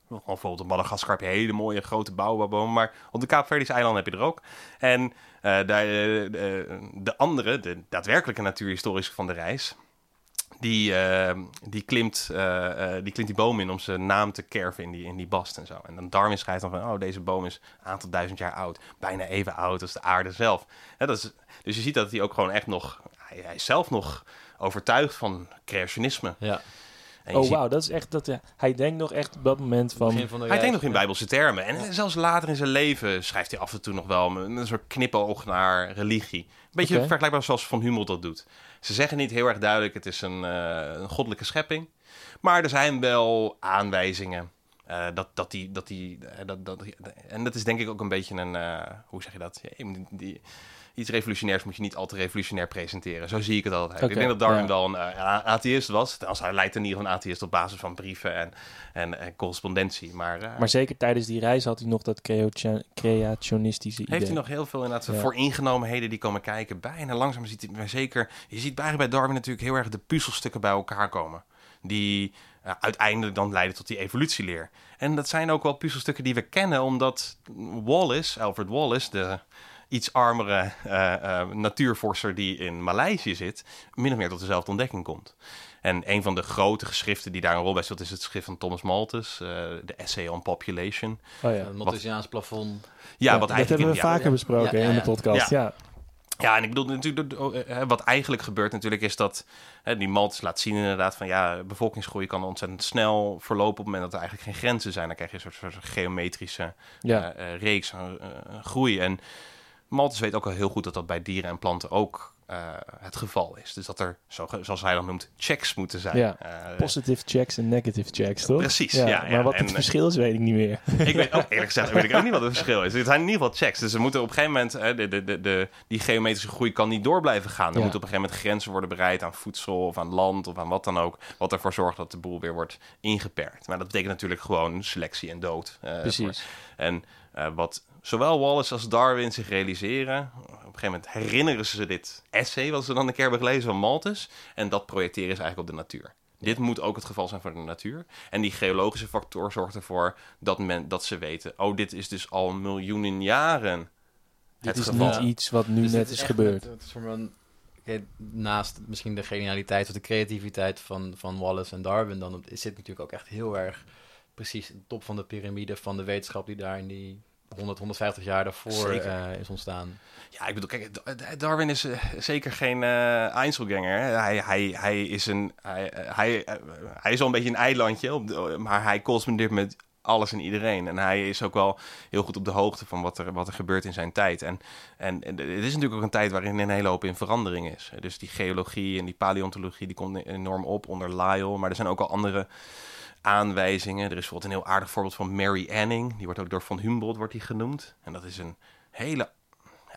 Bijvoorbeeld op Madagaskar heb je hele mooie grote baobabbomen. Maar op de Kaapverdische eilanden heb je er ook. En eh, daar, eh, de, de andere, de daadwerkelijke natuurhistorische van de reis... Die, eh, die, klimt, eh, eh, die klimt die boom in om zijn naam te kerven in die, in die bast en zo. En dan Darwin schrijft dan van, oh, deze boom is een aantal duizend jaar oud. Bijna even oud als de aarde zelf. Hè, dat is, dus je ziet dat hij ook gewoon echt nog, hij, hij is zelf nog overtuigd van creationisme. Ja. En Oh, wauw, dat is echt dat. ja, hij denkt nog echt op dat moment van. Begin van de Hij denkt nog in bijbelse termen. En zelfs later in zijn leven schrijft hij af en toe nog wel met een soort knipoog naar religie. Een beetje vergelijkbaar zoals Van Humboldt dat doet. Ze zeggen niet heel erg duidelijk, het is een, eh, een goddelijke schepping. Maar er zijn wel aanwijzingen. eh, dat, dat die, dat die, eh, dat, dat, en dat is denk ik ook een beetje een, eh, hoe zeg je dat? Ja, die, die- iets revolutionairs moet je niet al te revolutionair presenteren. Zo zie ik het altijd. Ik denk dat Darwin ja. wel een uh, atheïst was. Als hij leidt in ieder geval een atheïst op basis van brieven en, en, en correspondentie. Maar, uh, Maar zeker tijdens die reis had hij nog dat creatio- creationistische idee. heeft hij nog heel veel inderdaad Ja. vooringenomenheden die komen kijken. Bijna langzaam ziet hij maar zeker... Je ziet bij, bij Darwin natuurlijk heel erg de puzzelstukken bij elkaar komen. Die uh, uiteindelijk dan leiden tot die evolutieleer. En dat zijn ook wel puzzelstukken die we kennen, omdat Wallace, Alfred Wallace, de iets armere uh, uh, natuurvorster die in Maleisië zit, min of meer tot dezelfde ontdekking komt. En een van de grote geschriften die daar een rol bij speelt, is het schrift van Thomas Malthus, uh, de Essay on Population. Oh ja. Het Malthusiaans plafond. Ja, Ja, wat dat eigenlijk hebben we in- ja, vaker besproken Ja, hè, in ja, de podcast. Ja. Ja, en ik bedoel natuurlijk, uh, wat eigenlijk gebeurt natuurlijk is dat uh, die Malthus laat zien inderdaad van ja, bevolkingsgroei kan ontzettend snel verlopen op het moment dat er eigenlijk geen grenzen zijn. Dan krijg je een soort, soort geometrische Ja. uh, reeks aan groei. En Malthus weet ook al heel goed dat dat bij dieren en planten ook uh, het geval is. Dus dat er, zo, zoals hij dan noemt, checks moeten zijn. Ja. Uh, Positive checks en negative checks, toch? Precies, ja, ja, maar wat en, het eh, verschil is, weet ik niet meer. ik weet ook eerlijk gezegd weet ik ook niet wat het verschil is. Het zijn in ieder geval checks. Dus er moeten op een gegeven moment, de, de, de, de, die geometrische groei kan niet door blijven gaan. Er moeten op een gegeven moment grenzen worden bereid aan voedsel of aan land of aan wat dan ook. Wat ervoor zorgt dat de boel weer wordt ingeperkt. Maar dat betekent natuurlijk gewoon selectie en dood. eh, Precies. voor- En eh, wat zowel Wallace als Darwin zich realiseren, op een gegeven moment herinneren ze dit essay, wat ze dan een keer hebben gelezen van Malthus, en dat projecteren ze eigenlijk op de natuur. Dit moet ook het geval zijn voor de natuur. En die geologische factor zorgt ervoor dat, men, dat ze weten, oh, dit is dus al miljoenen jaren Dit het is geval. niet iets wat nu Dus net is gebeurd. het is een- naast misschien de genialiteit of de creativiteit van, van Wallace en Darwin, dan zit natuurlijk ook echt heel erg precies de top van de piramide van de wetenschap die daar in die 100, 150 jaar daarvoor eh, is ontstaan. Ja, ik bedoel, kijk, Da- Darwin is eh, zeker geen Einzelganger. Hè. Hij, hij, hij, is een, hij, hij, hij is wel een beetje een eilandje, op de- maar hij correspondeert met alles en iedereen. En hij is ook wel heel goed op de hoogte van wat er, wat er gebeurt in zijn tijd. En, en, en het is natuurlijk ook een tijd waarin een hele hoop in verandering is. Dus die geologie en die paleontologie, die komt enorm op onder Lyell. Maar er zijn ook al andere aanwijzingen. Er is bijvoorbeeld een heel aardig voorbeeld van Mary Anning. Die wordt ook door Von Humboldt wordt die genoemd. En dat is een hele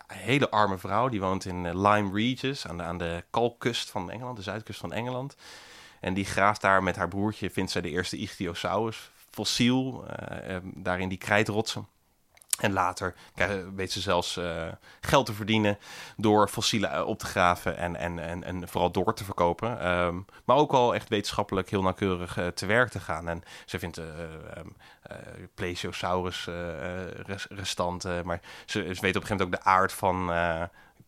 hele arme vrouw. Die woont in eh, Lyme Regis, aan de, aan de kalkkust van Engeland, de zuidkust van Engeland. En die graaft daar met haar broertje, vindt zij de eerste Ichthyosaurus fossiel, eh, eh, daar in die krijtrotsen. En later weet ze zelfs eh, geld te verdienen door fossielen eh, op te graven en, en, en, en vooral door te verkopen. Ehm, maar ook al echt wetenschappelijk heel nauwkeurig eh, te werk te gaan. En ze vindt eh, plesiosaurus res- restanten. Maar ze, ze weet op een gegeven moment ook de aard van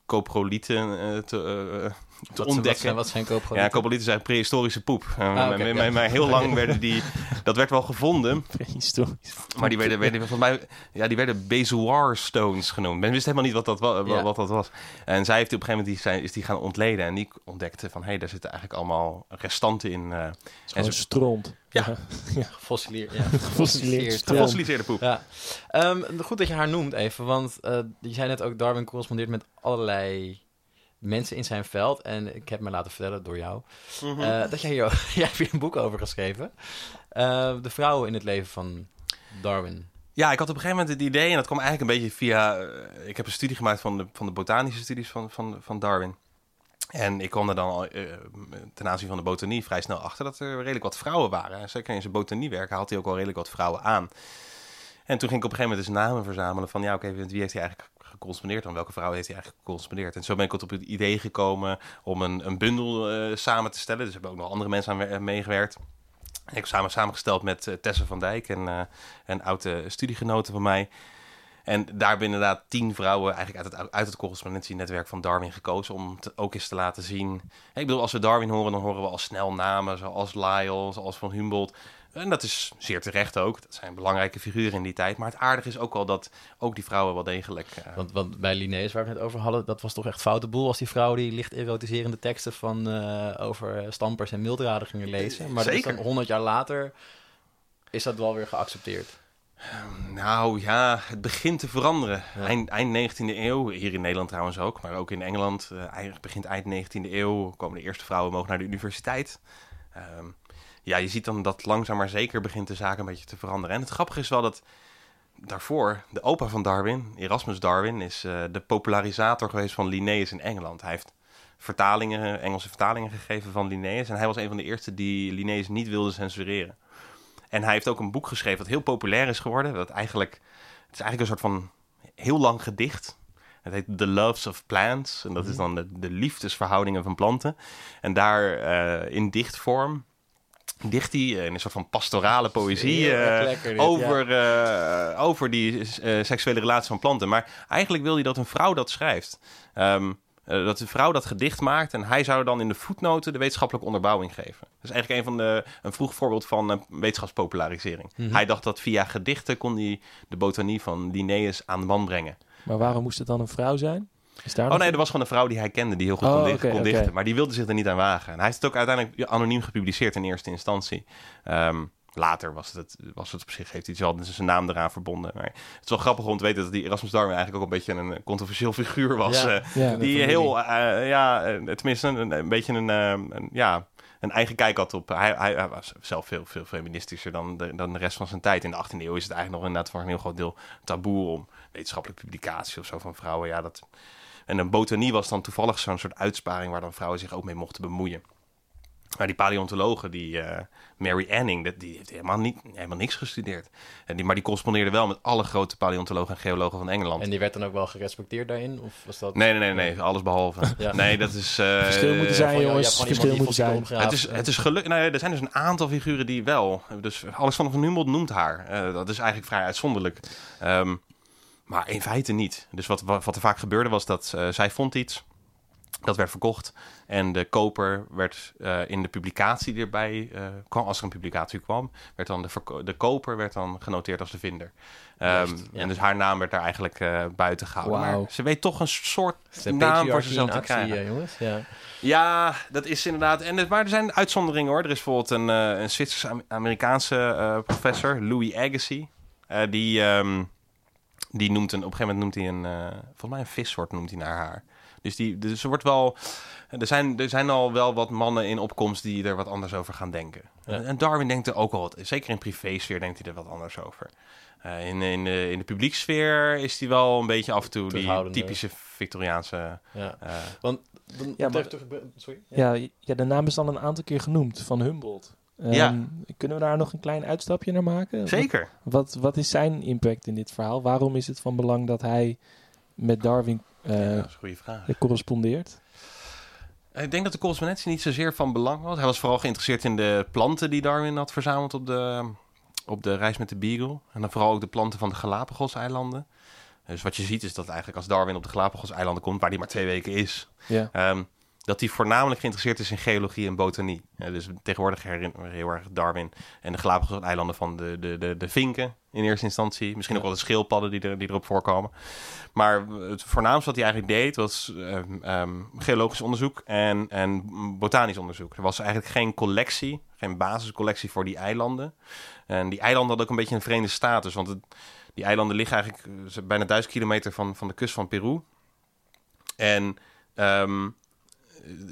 coprolieten te, te Wat, ontdekken. wat zijn, wat zijn koopgodieten? Ja, coprolieten zijn prehistorische poep. Eh, Ah, maar- oké, maar, ja. maar- maar heel lang werden die... Dat werd wel gevonden, Prehistorisch. maar die werden, werden volgens mij... Ja, die werden bezoar stones genoemd. Men wist helemaal niet wat dat, wa- wa- Ja. wat dat was. En zij heeft op een gegeven moment die, zijn, is die gaan ontleden. En die ontdekte van... Hé, hey, daar zitten eigenlijk allemaal restanten in. eh Gewoon ze- stront. Ja. Gefossileerd, ja. Gefossileerd stront. gefossiliseerde poep. Ja. Ehm, goed dat je haar noemt even, want eh, je zei net ook, Darwin correspondeert met allerlei mensen in zijn veld. En ik heb me laten vertellen door jou, Mhm. eh, dat jij hier, jij hebt hier een boek over geschreven. Eh, de vrouwen in het leven van Darwin. Ja, ik had op een gegeven moment het idee, en dat kwam eigenlijk een beetje via... eh, ik heb een studie gemaakt van de, van de botanische studies van, van, van Darwin. En ik kwam er dan al, eh, ten aanzien van de botanie vrij snel achter dat er redelijk wat vrouwen waren. En zeker in zijn botaniewerk haalt hij ook wel redelijk wat vrouwen aan. En toen ging ik op een gegeven moment eens namen verzamelen van... ja, oké, met wie heeft hij eigenlijk gecorrespondeerd? Dan welke vrouw heeft hij eigenlijk gecorrespondeerd? En zo ben ik tot op het idee gekomen om een, een bundel eh, samen te stellen. Dus hebben ook nog andere mensen aan eh, meegewerkt. Ik heb samen samengesteld met Tessa van Dijk en een oude studiegenote van mij. En daar hebben inderdaad tien vrouwen eigenlijk uit het, uit het correspondentienetwerk van Darwin gekozen om ook eens te laten zien. Ik bedoel, als we Darwin horen, dan horen we al snel namen zoals Lyell, zoals Van Humboldt. En dat is zeer terecht ook. Dat zijn belangrijke figuren in die tijd. Maar het aardige is ook wel dat ook die vrouwen wel degelijk... eh, Want, want bij Linnaeus, waar we het net over hadden, dat was toch echt foute boel als die vrouw die licht erotiserende teksten van, eh, over stampers en mildraden gingen lezen. Maar dat is Zeker. dan 100 jaar later is dat wel weer geaccepteerd. Nou ja, het begint te veranderen. Ja. Eind, eind 19e eeuw, hier in Nederland trouwens ook, maar ook in Engeland. eh, eigenlijk begint eind 19e eeuw, komen de eerste vrouwen mogen naar de universiteit. Ehm, ja, je ziet dan dat langzaam maar zeker begint de zaak een beetje te veranderen. En het grappige is wel dat daarvoor, de opa van Darwin, Erasmus Darwin, is eh, de popularisator geweest van Linnaeus in Engeland. Hij heeft vertalingen, Engelse vertalingen gegeven van Linnaeus. En hij was een van de eerste die Linnaeus niet wilde censureren. En hij heeft ook een boek geschreven dat heel populair is geworden. Dat eigenlijk, het is eigenlijk een soort van heel lang gedicht. Het heet The Loves of Plants. En dat is dan de, de liefdesverhoudingen van planten. En daar uh, in dichtvorm dicht hij in een soort van pastorale poëzie uh, over, ja. uh, over die seksuele relatie van planten. Maar eigenlijk wil hij dat een vrouw dat schrijft. Um, dat de vrouw dat gedicht maakt en hij zou dan in de voetnoten de wetenschappelijke onderbouwing geven. Dat is eigenlijk een van de een vroeg voorbeeld van wetenschapspopularisering. Mm -hmm. Hij dacht dat via gedichten kon hij de botanie van Linnaeus aan de man brengen. Maar waarom moest het dan een vrouw zijn? oh nee, er was gewoon een vrouw die hij kende die heel goed oh, kon, okay, kon dichten. Okay. Maar die wilde zich er niet aan wagen. En hij heeft het ook uiteindelijk anoniem gepubliceerd in eerste instantie. Um, later was het, was het op zich, heeft hij wel zijn naam eraan verbonden. Maar het is wel grappig om te weten dat die Erasmus Darwin eigenlijk ook een beetje een controversieel figuur was. Ja, ja, die heel, uh, ja, tenminste een, een beetje een, een, ja, een eigen kijk had op. Hij, hij, hij, was zelf veel, veel feministischer dan de, dan de rest van zijn tijd. In de 18e eeuw is het eigenlijk nog inderdaad voor een heel groot deel taboe om wetenschappelijke publicatie of zo van vrouwen. Ja, dat. En een botanie was dan toevallig zo'n soort uitsparing waar dan vrouwen zich ook mee mochten bemoeien. Maar die paleontologen, die uh, Mary Anning, die heeft helemaal, niet, helemaal niks gestudeerd. En die, maar die correspondeerde wel met alle grote paleontologen en geologen van Engeland. En die werd dan ook wel gerespecteerd daarin? Of was dat... Nee, nee, nee, nee alles behalve. ja. Nee, dat is... Uh, verschil moeten zijn, jongens. Verschil moeten zijn. Het is, het is gelukkig... Nee, er zijn dus een aantal figuren die wel... Dus Alexander van Humboldt noemt haar. Uh, dat is eigenlijk vrij uitzonderlijk. Um, maar in feite niet. Dus wat, wat, er vaak gebeurde was dat uh, zij vond iets... Dat werd verkocht en de koper werd uh, in de publicatie die erbij uh, kwam, als er een publicatie kwam, werd dan de, de koper werd dan genoteerd als de vinder. Um, ja. En dus haar naam werd daar eigenlijk uh, buiten gehouden. Wow. Maar ze weet toch een soort de naam voor zichzelf te krijgen. jongens. Ja. ja, dat is inderdaad. En, maar er zijn uitzonderingen hoor. Er is bijvoorbeeld een, een Zwitsers-Amerikaanse professor, Louis Agassiz. die, um, die noemt een, op een gegeven moment noemt hij een, volgens mij een vissoort noemt hij naar haar. Dus, die, dus er wordt wel. Er zijn, er zijn al wel wat mannen in opkomst die er wat anders over gaan denken. Ja. En Darwin denkt er ook al wat. Zeker in privésfeer denkt hij er wat anders over. Uh, in, in, de, in de publieksfeer is hij wel een beetje af en toe die typische Victoriaanse. Ja. Uh, Want dan, ja, maar, sorry? Ja. ja. Ja, de naam is dan een aantal keer genoemd van Humboldt. Um, ja. Kunnen we daar nog een klein uitstapje naar maken? Zeker. Wat, wat, wat is zijn impact in dit verhaal? Waarom is het van belang dat hij met Darwin uh, dat is een goede vraag. correspondeert? Ik denk dat de correspondentie niet zozeer van belang was. Hij was vooral geïnteresseerd in de planten die Darwin had verzameld op de, op de reis met de Beagle. En dan vooral ook de planten van de Galapagos-eilanden. Dus wat je ziet is dat eigenlijk als Darwin op de Galapagos-eilanden komt, waar die maar twee weken is, ja. um, dat hij voornamelijk geïnteresseerd is in geologie en botanie. Ja, dus tegenwoordig herinneren heel erg Darwin en de Galapagos-eilanden van de, de, de, de vinken in eerste instantie. Misschien ook wel de schildpadden die, er, die erop voorkomen. Maar het voornaamste wat hij eigenlijk deed was um, um, geologisch onderzoek en, en botanisch onderzoek. Er was eigenlijk geen collectie, geen basiscollectie voor die eilanden. En die eilanden hadden ook een beetje een vreemde status, want het, die eilanden liggen eigenlijk eh, bijna duizend kilometer van, van de kust van Peru. En um,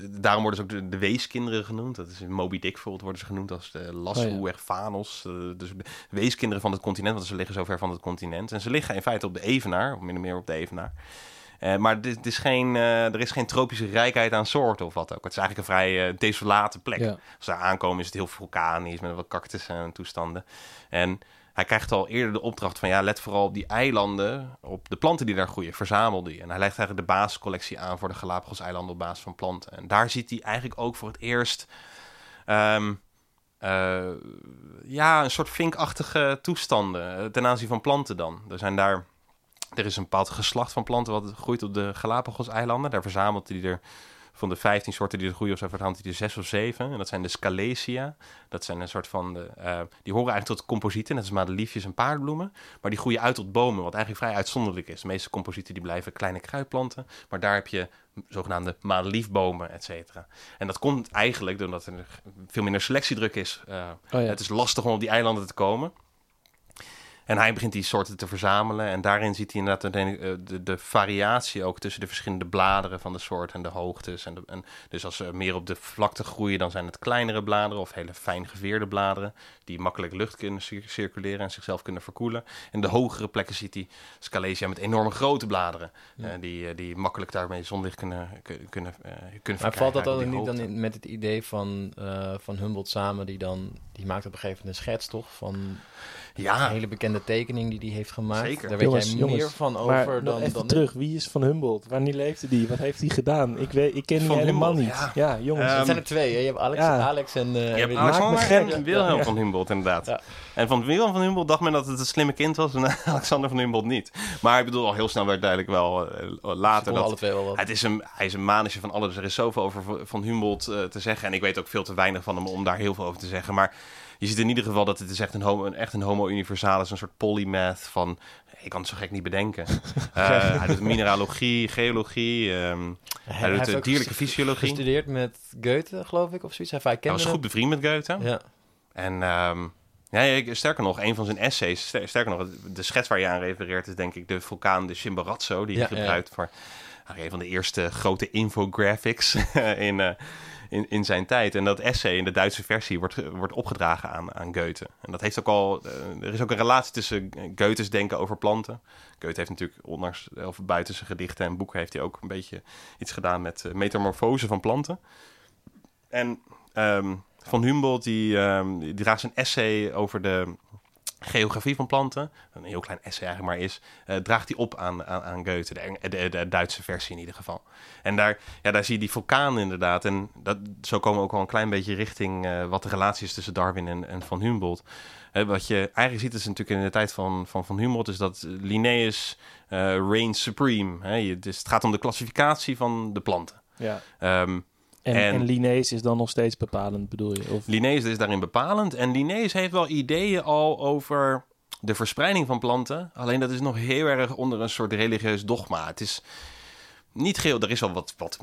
daarom worden ze ook de, de, weeskinderen genoemd. Dat is in Moby Dick bijvoorbeeld worden ze genoemd als de Lascaux oh, ja. Uh, dus de weeskinderen van het continent, want ze liggen zo ver van het continent. En ze liggen in feite op de Evenaar, of min of meer op de Evenaar. Uh, maar dit, is geen, uh, er is geen tropische rijkheid aan soorten of wat ook. Het is eigenlijk een vrij desolate plek. Ja. Als ze aankomen is het heel vulkanisch met wat cactussen en toestanden. En hij krijgt al eerder de opdracht van ja, let vooral op die eilanden, op de planten die daar groeien, verzamel die. En hij legt eigenlijk de basiscollectie aan voor de Galapagos-eilanden op basis van planten. En daar ziet hij eigenlijk ook voor het eerst um, uh, ja, een soort vinkachtige toestanden eh, ten aanzien van planten dan. Er zijn daar, er is een bepaald geslacht van planten wat groeit op de Galapagos-eilanden. Daar verzamelt hij er van de 15 soorten die er groeien verhandt hij er 6 of 7. En dat zijn de Scalesia. Dat zijn een soort van, de, uh, die horen eigenlijk tot composieten, net als madeliefjes en paardbloemen. Maar die groeien uit tot bomen, wat eigenlijk vrij uitzonderlijk is. De meeste composieten die blijven kleine kruidplanten. Maar daar heb je zogenaamde madeliefbomen, et cetera. En dat komt eigenlijk doordat er veel minder selectiedruk is. Uh, oh ja. Het is lastig om op die eilanden te komen. En hij begint die soorten te verzamelen. En daarin ziet hij inderdaad de, eh, de, de variatie ook tussen de verschillende bladeren van de soort en de hoogtes. En, de, en dus als ze meer op de vlakte groeien, dan zijn het kleinere bladeren of hele fijn geveerde bladeren. Die makkelijk lucht kunnen circuleren en zichzelf kunnen verkoelen. En de hogere plekken ziet hij Scalesia met enorme grote bladeren. Ja. eh, die, eh, die makkelijk daarmee zonlicht kunnen, kunnen, kunnen, Maar valt dat dan niet dan in, met het idee van, van Humboldt samen, die dan, die maakt op een gegeven moment een schets toch van Ja, een hele bekende tekening die hij heeft gemaakt. Zeker. Daar weet Jongens, jij jongens, meer van over dan, even dan terug, wie is Van Humboldt? Wanneer leefde die? Wat heeft hij gedaan? Ik, weet, ik ken die Van helemaal Humboldt, niet. ja. Ja, jongens. Ehm, Het zijn er twee, hè? Je hebt Alex, ja. Alex en... eh, Je hebt gek. en Wilhelm Ja. van Humboldt, inderdaad. Ja. En van Wilhelm van Humboldt dacht men dat het een slimme kind was en Alexander van Humboldt niet. Maar ik bedoel, al heel snel werd duidelijk wel eh, later dat... twee wel wat. Het is een, hij is een manisje van alles. Er is zoveel over Van Humboldt eh, te zeggen. En ik weet ook veel te weinig van hem om daar heel veel over te zeggen. Maar je ziet in ieder geval dat het is echt een homo, een, echt een homo universalis. Een soort polymath van... Ik kan het zo gek niet bedenken. Eh, hij doet mineralogie, geologie. ehm, hij doet heeft eh, ook dierlijke fysiologie. gestudeerd met Goethe, geloof ik, of zoiets. Hij, hij Hij was goed bevriend met Goethe. Ja. En ehm, ja, sterker nog, een van zijn essays, ster- sterker nog, de schets waar je aan refereert is denk ik de vulkaan de Chimborazo, die Ja, hij ja. gebruikt voor eigenlijk een van de eerste grote infographics in, eh, in, in zijn tijd. En dat essay in de Duitse versie wordt, wordt opgedragen aan, aan Goethe. En dat heeft ook al, eh, er is ook een relatie tussen Goethes denken over planten. Goethe heeft natuurlijk, ondanks, of buiten zijn gedichten en boeken, heeft hij ook een beetje iets gedaan met eh, metamorfose van planten. En ehm, van Humboldt, die, ehm, die draagt zijn essay over de geografie van planten, een heel klein essay eigenlijk maar is, eh, draagt hij op aan, aan, aan Goethe, de, de, de Duitse versie in ieder geval. En daar, ja, daar zie je die vulkaan inderdaad. En dat, zo komen we ook al een klein beetje richting eh, wat de relatie is tussen Darwin en, en Van Humboldt. Hè, wat je eigenlijk ziet is natuurlijk in de tijd van Van, van Humboldt, is dat Linnaeus reigns supreme. Hè? Je, dus het gaat om de klassificatie van de planten. ja. Ehm, En, en- en, Linnaeus is dan nog steeds bepalend, bedoel je? Of, Linnaeus is daarin bepalend. En Linnaeus heeft wel ideeën al over de verspreiding van planten. Alleen dat is nog heel erg onder een soort religieus dogma. Het is niet geheel... Er is al wat, wat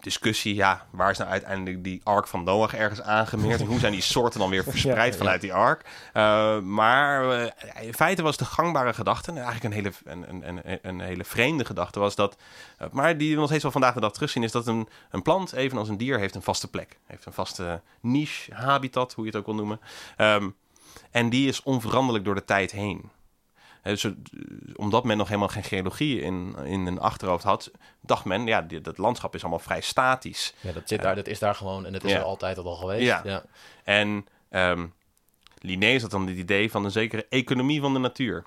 discussie. Ja, waar is nou uiteindelijk die ark van Noach ergens aangemeerd? En hoe zijn die soorten dan weer verspreid Ja, ja. vanuit die ark? Uh, maar uh, in feite was de gangbare gedachte... en eigenlijk een hele, een, een, een, een hele vreemde gedachte was dat... Uh, maar die we nog steeds wel vandaag de dag terugzien... is dat een, een plant, evenals een dier, heeft een vaste plek. Heeft een vaste niche, habitat, hoe je het ook wil noemen. Um, en die is onveranderlijk door de tijd heen. Dus, omdat men nog helemaal geen geologie in, in een achterhoofd had, dacht men, ja, dit, dat landschap is allemaal vrij statisch. Ja, dat, zit daar, dat is daar gewoon en dat is Ja. er altijd al geweest. Ja. Ja. En um, Linnaeus had dan het idee van een zekere economie van de natuur.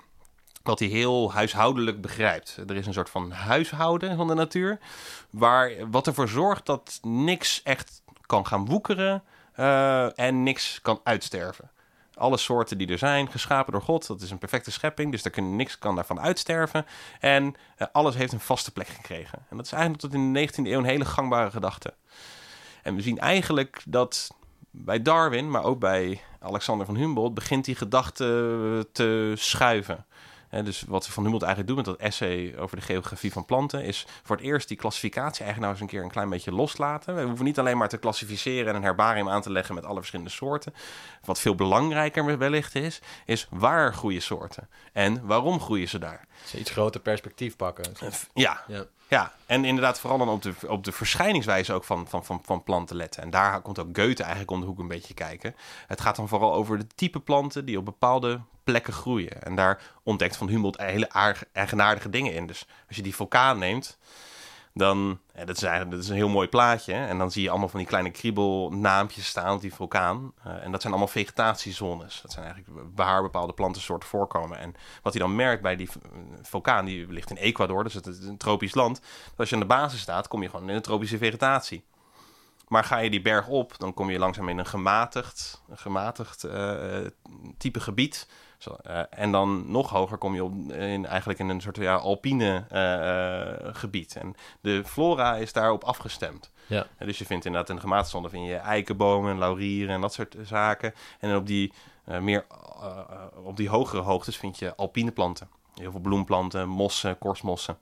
Wat hij heel huishoudelijk begrijpt. Er is een soort van huishouden van de natuur. Waar, wat ervoor zorgt dat niks echt kan gaan woekeren. Uh, en niks kan uitsterven. Alle soorten die er zijn, geschapen door God, dat is een perfecte schepping. Dus daar kan, niks kan daarvan uitsterven. En uh, alles heeft een vaste plek gekregen. En dat is eigenlijk tot in de 19e eeuw een hele gangbare gedachte. En we zien eigenlijk dat bij Darwin, maar ook bij Alexander van Humboldt, begint die gedachte te schuiven. Dus wat Van Humboldt eigenlijk doet met dat essay over de geografie van planten, is voor het eerst die klassificatie eigenlijk nou eens een keer een klein beetje loslaten. We hoeven niet alleen maar te klassificeren en een herbarium aan te leggen met alle verschillende soorten. Wat veel belangrijker wellicht is, is waar groeien soorten en waarom groeien ze daar. Dus iets groter perspectief pakken. Ja, ja. Ja, en inderdaad vooral dan op de, op de verschijningswijze ook van, van, van, van planten letten. En daar komt ook Goethe eigenlijk om de hoek een beetje kijken. Het gaat dan vooral over de type planten die op bepaalde plekken groeien. En daar ontdekt Van Humboldt hele eigenaardige dingen in. Dus als je die vulkaan neemt, dan... Ja, dat, is eigenlijk, dat is een heel mooi plaatje. En dan zie je allemaal van die kleine kriebelnaampjes staan op die vulkaan. Uh, en dat zijn allemaal vegetatiezones. Dat zijn eigenlijk waar bepaalde plantensoorten voorkomen. En wat hij dan merkt bij die vulkaan, die ligt in Ecuador, dus het is een tropisch land. Als je aan de basis staat, kom je gewoon in een tropische vegetatie. Maar ga je die berg op, dan kom je langzaam in een gematigd, gematigd uh, type gebied. Zo, uh, en dan nog hoger kom je op in, eigenlijk in een soort ja, alpine uh, gebied. En de flora is daarop afgestemd. Ja. En dus je vindt inderdaad in de vind je eikenbomen, laurieren en dat soort zaken. En op die, meer, op die hogere hoogtes vind je alpine planten. Heel veel bloemplanten, mossen, korstmossen.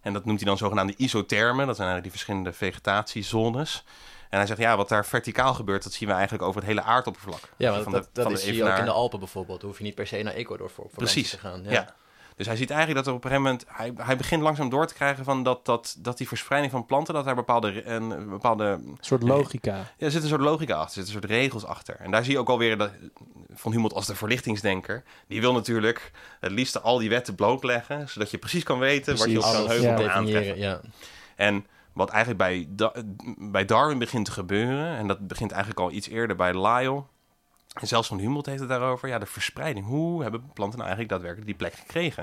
En dat noemt hij dan zogenaamde isothermen. Dat zijn eigenlijk die verschillende vegetatiezones. En hij zegt, ja, wat daar verticaal gebeurt, dat zien we eigenlijk over het hele aardoppervlak. Ja, want van dat, de- dat van is hier ook in de Alpen bijvoorbeeld. Dan hoef je niet per se naar Ecuador voor, voor Precies, te gaan. Ja. Dus hij ziet eigenlijk dat er op een gegeven moment... Hij, hij begint langzaam door te krijgen van dat, dat, dat die verspreiding van planten... dat daar bepaalde, een, een bepaalde Een soort logica. Ja, er zit een soort logica achter, er zitten een soort regels achter. En daar zie je ook alweer dat, van Humboldt als de verlichtingsdenker. Die wil natuurlijk het liefst al die wetten blootleggen, zodat je precies kan weten wat je op zo'n heuvel Ja. kan aantreffen. ja. En wat eigenlijk bij, bij Darwin begint te gebeuren, en dat begint eigenlijk al iets eerder bij Lyell, en zelfs van Humboldt heeft het daarover, ja, de verspreiding. Hoe hebben planten nou eigenlijk daadwerkelijk die plek gekregen?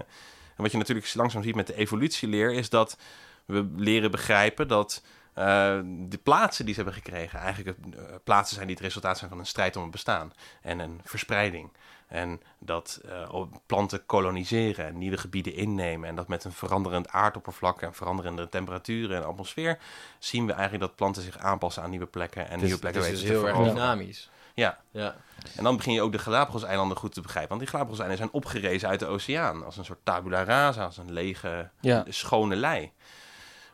En wat je natuurlijk langzaam ziet met de evolutieleer, is dat we leren begrijpen dat eh, de plaatsen die ze hebben gekregen eigenlijk eh, plaatsen zijn die het resultaat zijn van een strijd om het bestaan en een verspreiding. En dat eh, planten koloniseren en nieuwe gebieden innemen. En dat met een veranderend aardoppervlak en veranderende temperaturen en atmosfeer zien we eigenlijk dat planten zich aanpassen aan nieuwe plekken en Dus nieuwe het plekken is weten dus te heel erg dynamisch. Ja, Ja. en dan begin je ook de Galapagos-eilanden goed te begrijpen. Want die Galapagos-eilanden zijn opgerezen uit de oceaan. Als een soort tabula rasa, als een lege, Ja. schone lei.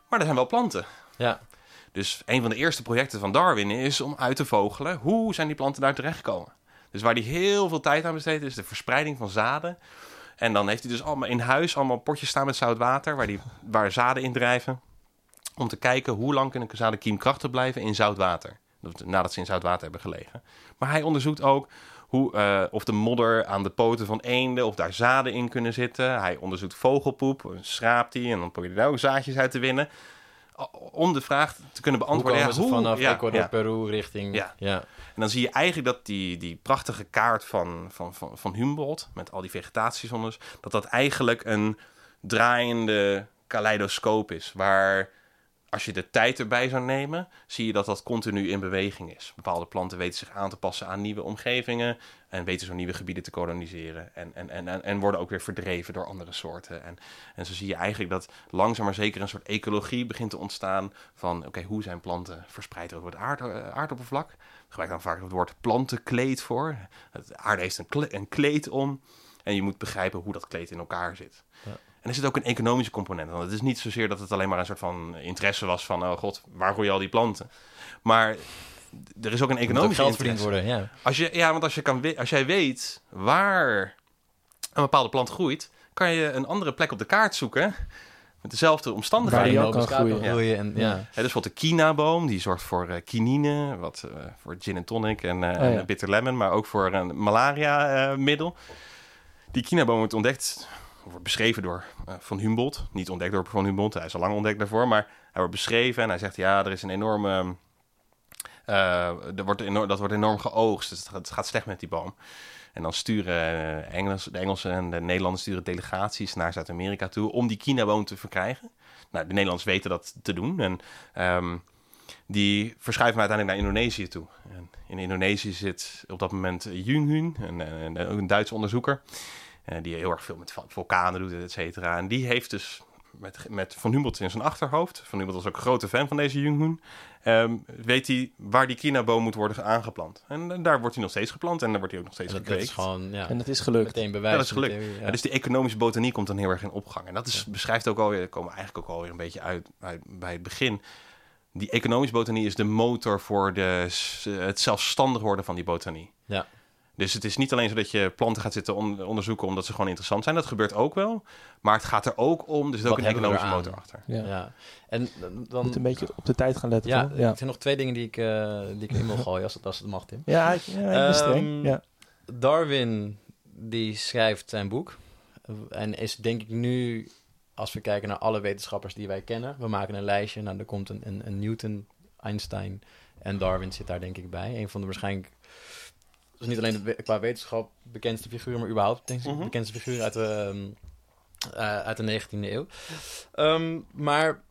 Maar er zijn wel planten. Ja. Dus een van de eerste projecten van Darwin is om uit te vogelen... hoe zijn die planten daar terechtgekomen? Dus waar hij heel veel tijd aan besteedt is de verspreiding van zaden. En dan heeft hij dus allemaal in huis allemaal potjes staan met zout water... waar, die, waar zaden in drijven. Om te kijken hoe lang kunnen zaden kiemkrachtig blijven in zout water. Dat- Nadat ze in zout water hebben gelegen. Maar hij onderzoekt ook hoe, eh, of de modder aan de poten van eenden, of daar zaden in kunnen zitten. Hij onderzoekt vogelpoep, schraapt hij en dan probeert hij daar ook zaadjes uit te winnen. Om de vraag te kunnen Hoe beantwoorden. komen ja, ze hoe- vanaf ja, Ecuador, ja. Peru richting... Ja. En dan zie je eigenlijk dat die, die prachtige kaart van, van, van, van Humboldt, met al die vegetatiezones, dat dat eigenlijk een draaiende kaleidoscoop is. Waar als je de tijd erbij zou nemen, zie je dat dat continu in beweging is. Bepaalde planten weten zich aan te passen aan nieuwe omgevingen en weten zo nieuwe gebieden te koloniseren. En, en, en, en, en worden ook weer verdreven door andere soorten. En, en zo zie je eigenlijk dat langzaam maar zeker een soort ecologie begint te ontstaan van oké, hoe zijn planten verspreid over het eh, aardoppervlak? Ik gebruik dan vaak het woord plantenkleed voor. Het aarde heeft een, kle- een kleed om en je moet begrijpen hoe dat kleed in elkaar zit. Ja. En er zit ook een economische component. Want het is niet zozeer dat het alleen maar een soort van interesse was van, oh god, waar groeien al die planten? Maar er is ook een moet ook economische geld verdiend worden, ja. Als je, ja, want als, je kan, als jij weet waar een bepaalde plant groeit, kan je een andere plek op de kaart zoeken met dezelfde Waar omstandigheden. die je ook kan groeien. groeien. En, ja. Hè, dus bijvoorbeeld de kinaboom, die zorgt voor eh, kinine, wat eh, voor gin en tonic en, Oh, ja. en bitter lemon, maar ook voor een malaria-middel. die kinaboom wordt ontdekt, wordt beschreven door Van Humboldt. Niet ontdekt door Van Humboldt, hij is al lang ontdekt daarvoor, maar hij wordt beschreven en hij zegt, ja, er is een enorme... eh, er wordt enorm, dat wordt enorm geoogst, dus het gaat slecht met die boom. En dan sturen eh, Engels, de Engelsen en de Nederlanders sturen delegaties naar Zuid-Amerika toe om die kinaboom te verkrijgen. Nou, de Nederlanders weten dat te doen. En ehm, die verschuiven uiteindelijk naar Indonesië toe. En in Indonesië zit op dat moment Jung Hun, een, een, een, Duitse onderzoeker. eh, die heel erg veel met vul- vulkanen doet, et cetera. En die heeft dus met, met Van Humboldt in zijn achterhoofd. Van Humboldt was ook een grote fan van deze Jung Hun. ehm, weet hij waar die kinaboom moet worden aangeplant. En, daar wordt hij nog steeds geplant en daar wordt hij ook nog steeds Dat, dat gekweekt. is gewoon ja, En het is gelukt. meteen bewijs. Ja, dat is gelukt. theorie, ja. Ja, dus die economische botanie komt dan heel erg in opgang. En dat is, beschrijft ook alweer, daar komen we eigenlijk ook alweer een beetje uit, uit bij het begin. Die economische botanie is de motor voor de, het zelfstandig worden van die botanie. Ja. Dus het is niet alleen zo dat je planten gaat zitten on- onderzoeken omdat ze gewoon interessant zijn. Dat gebeurt ook wel. Maar het gaat er ook om, er zit ook een economische motor achter. Ja. Ja. En dan... Moet een beetje op de tijd gaan letten. Ja, toch? ja. er zijn nog twee dingen die ik, eh, die ik in wil gooien, als het, als het mag, Tim. Ja, ik, ja, ik. Ehm, Ja. Darwin, die schrijft zijn boek. En is denk ik nu, als we kijken naar alle wetenschappers die wij kennen. We maken een lijstje. Nou, er komt een, een, een Newton, Einstein en Darwin zit daar denk ik bij. Een van de waarschijnlijk, dus niet alleen de qua wetenschap bekendste figuren, maar überhaupt denk ik Mhm. bekendste figuur uit de, ehm, eh, uit de 19e eeuw. Ehm, maar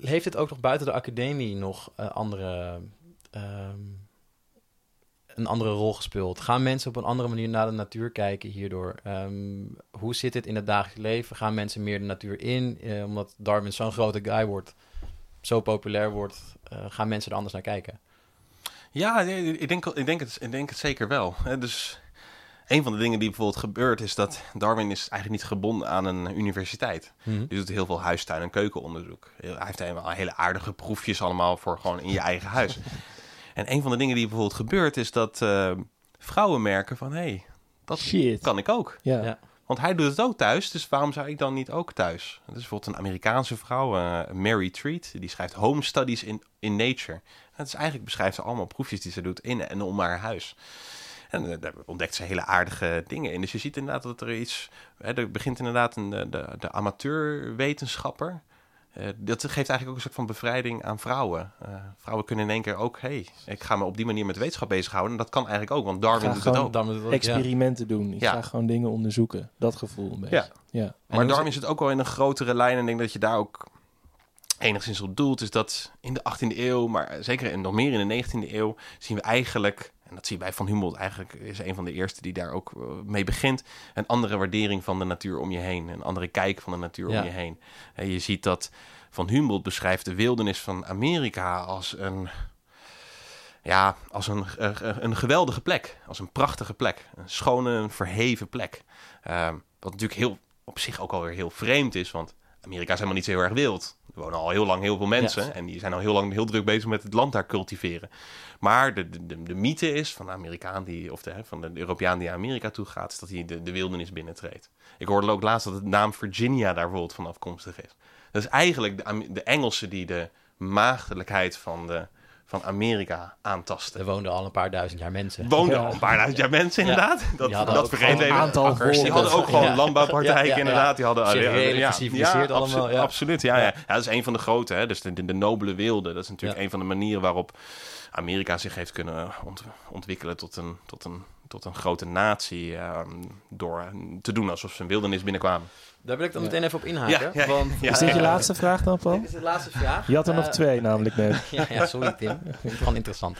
heeft het ook nog buiten de academie nog eh, andere... ehm, een andere rol gespeeld? Gaan mensen op een andere manier naar de natuur kijken hierdoor? Hoe zit het in het dagelijks leven? Gaan mensen meer de natuur in? Eh, omdat Darwin zo'n grote guy wordt, zo populair wordt, gaan mensen er anders naar kijken? Ja, ik denk, ik denk, het, ik denk het zeker wel. Hè, Dus een van de dingen die bijvoorbeeld gebeurt is dat Darwin is eigenlijk niet gebonden aan een universiteit. Mhm. Die doet heel veel huistuin- en keukenonderzoek. Hij heeft helemaal hele aardige proefjes allemaal voor gewoon in je eigen huis. En een van de dingen die bijvoorbeeld gebeurt is dat eh, vrouwen merken van... hé, hey, dat Shit. kan ik ook. Ja. Ja. Want hij doet het ook thuis, dus waarom zou ik dan niet ook thuis? Dat is bijvoorbeeld een Amerikaanse vrouw, eh, Mary Treat, die schrijft Home Studies in, in Nature. Dat is eigenlijk beschrijft ze allemaal proefjes die ze doet in en om haar huis. En eh, daar ontdekt ze hele aardige dingen in. Dus je ziet inderdaad dat er iets... Hè, er begint inderdaad een, de, de, de amateurwetenschapper... Eh, dat geeft eigenlijk ook een soort van bevrijding aan vrouwen. Eh, vrouwen kunnen in één keer ook... hey, ik ga me op die manier met wetenschap bezighouden. En dat kan eigenlijk ook, want Darwin doet het ook. Dan moet het ook, ja. Experimenten doen. Ik Ja. ga gewoon dingen onderzoeken. Dat gevoel een beetje. Ja. ja. Maar Darwin zit ook wel in een grotere lijn. En ik denk dat je daar ook enigszins op doelt. Is dat in de 18e eeuw, maar zeker en nog meer in de 19e eeuw, zien we eigenlijk. En dat zie je bij Van Humboldt eigenlijk, is een van de eerste die daar ook eh, mee begint. Een andere waardering van de natuur om je heen. Een andere kijk van de natuur Ja. om je heen. En je ziet dat Van Humboldt beschrijft de wildernis van Amerika als een. Ja, als een, eh, eh, een geweldige plek. Als een prachtige plek. Een schone, een verheven plek. Ehm, wat natuurlijk heel, op zich ook alweer heel vreemd is. Want Amerika is helemaal niet zo heel erg wild. Er wonen al heel lang heel veel mensen. En die zijn al heel lang heel druk bezig met het land daar cultiveren. Maar de, de, de, de mythe is van de Amerikaan die, of de, van de Europeaan die naar Amerika toe gaat, is dat hij de, de wildernis binnentreedt. Ik hoorde ook laatst dat het naam Virginia daar bijvoorbeeld van afkomstig is. Dat is eigenlijk de, de Engelsen die de maagdelijkheid van, de, van Amerika aantasten. Er woonden al een paar duizend jaar mensen. Woonden Ja. al een paar duizend jaar mensen, inderdaad. Dat, hadden dat we een even. aantal akkers. Die hadden ook gewoon Ja. landbouwpraktijken, Ja, ja, ja. inderdaad. Die hadden ja, geciviliseerd ja, allemaal, absolu- ja. Absoluut, ja, ja. ja. Dat is een van de grote, hè. Dus de, de, de nobele wilde. Dat is natuurlijk Ja. een van de manieren waarop Amerika zich heeft kunnen ont- ontwikkelen tot een, tot een, tot een grote natie. ehm, door te doen alsof ze een wildernis binnenkwamen. Daar wil ik dan Ja. meteen even op inhaken. Ja, ja, want, ja. Is dit je eh, laatste vraag dan, Paul? Dit is de laatste vraag. Je had er nog Eh, twee namelijk net. ja, ja, sorry Tim. Ik vind het gewoon interessant.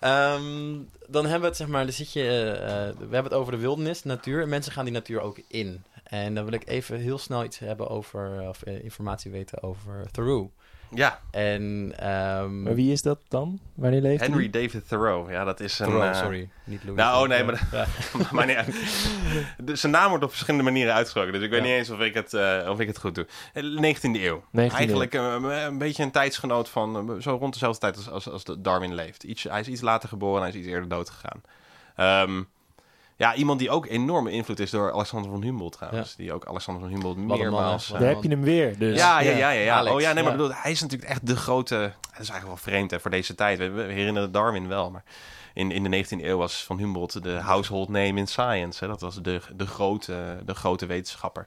Ehm, dan hebben we het, zeg maar, dan zit je, eh, we hebben het over de wildernis, de natuur. En mensen gaan die natuur ook in. En dan wil ik even heel snel iets hebben over, of eh, informatie weten over Thoreau. Ja, En, ehm Maar wie is dat dan? Wanneer leeft Henry hij? David Thoreau. Ja, dat is een... Thoreau, eh, sorry. Niet Louis. Nou, oh, nee, maar- Ja. maar nee, de- zijn naam wordt op verschillende manieren uitgesproken. Dus ik weet Ja. niet eens of ik het, eh, of ik het goed doe. Eh, 19e eeuw. 19e Eigenlijk eh, een beetje een tijdsgenoot van eh, zo rond dezelfde tijd als, als, als de Darwin leeft. Iets, hij is iets later geboren, hij is iets eerder dood gegaan. Ehm, ja, iemand die ook enorme invloed is door Alexander van Humboldt trouwens. Die ook Alexander van Humboldt meermaals... eh, Daar heb je hem weer. Dus. ja, ja, ja, ja. ja. Alex, oh ja, nee, maar ja. bedoel, hij is natuurlijk echt de grote. Dat is eigenlijk wel vreemd hè, voor deze tijd. We, we herinneren Darwin wel, maar in, in de 19e eeuw was Van Humboldt de household name in science. Hè. Dat was de, de, grote, de grote wetenschapper.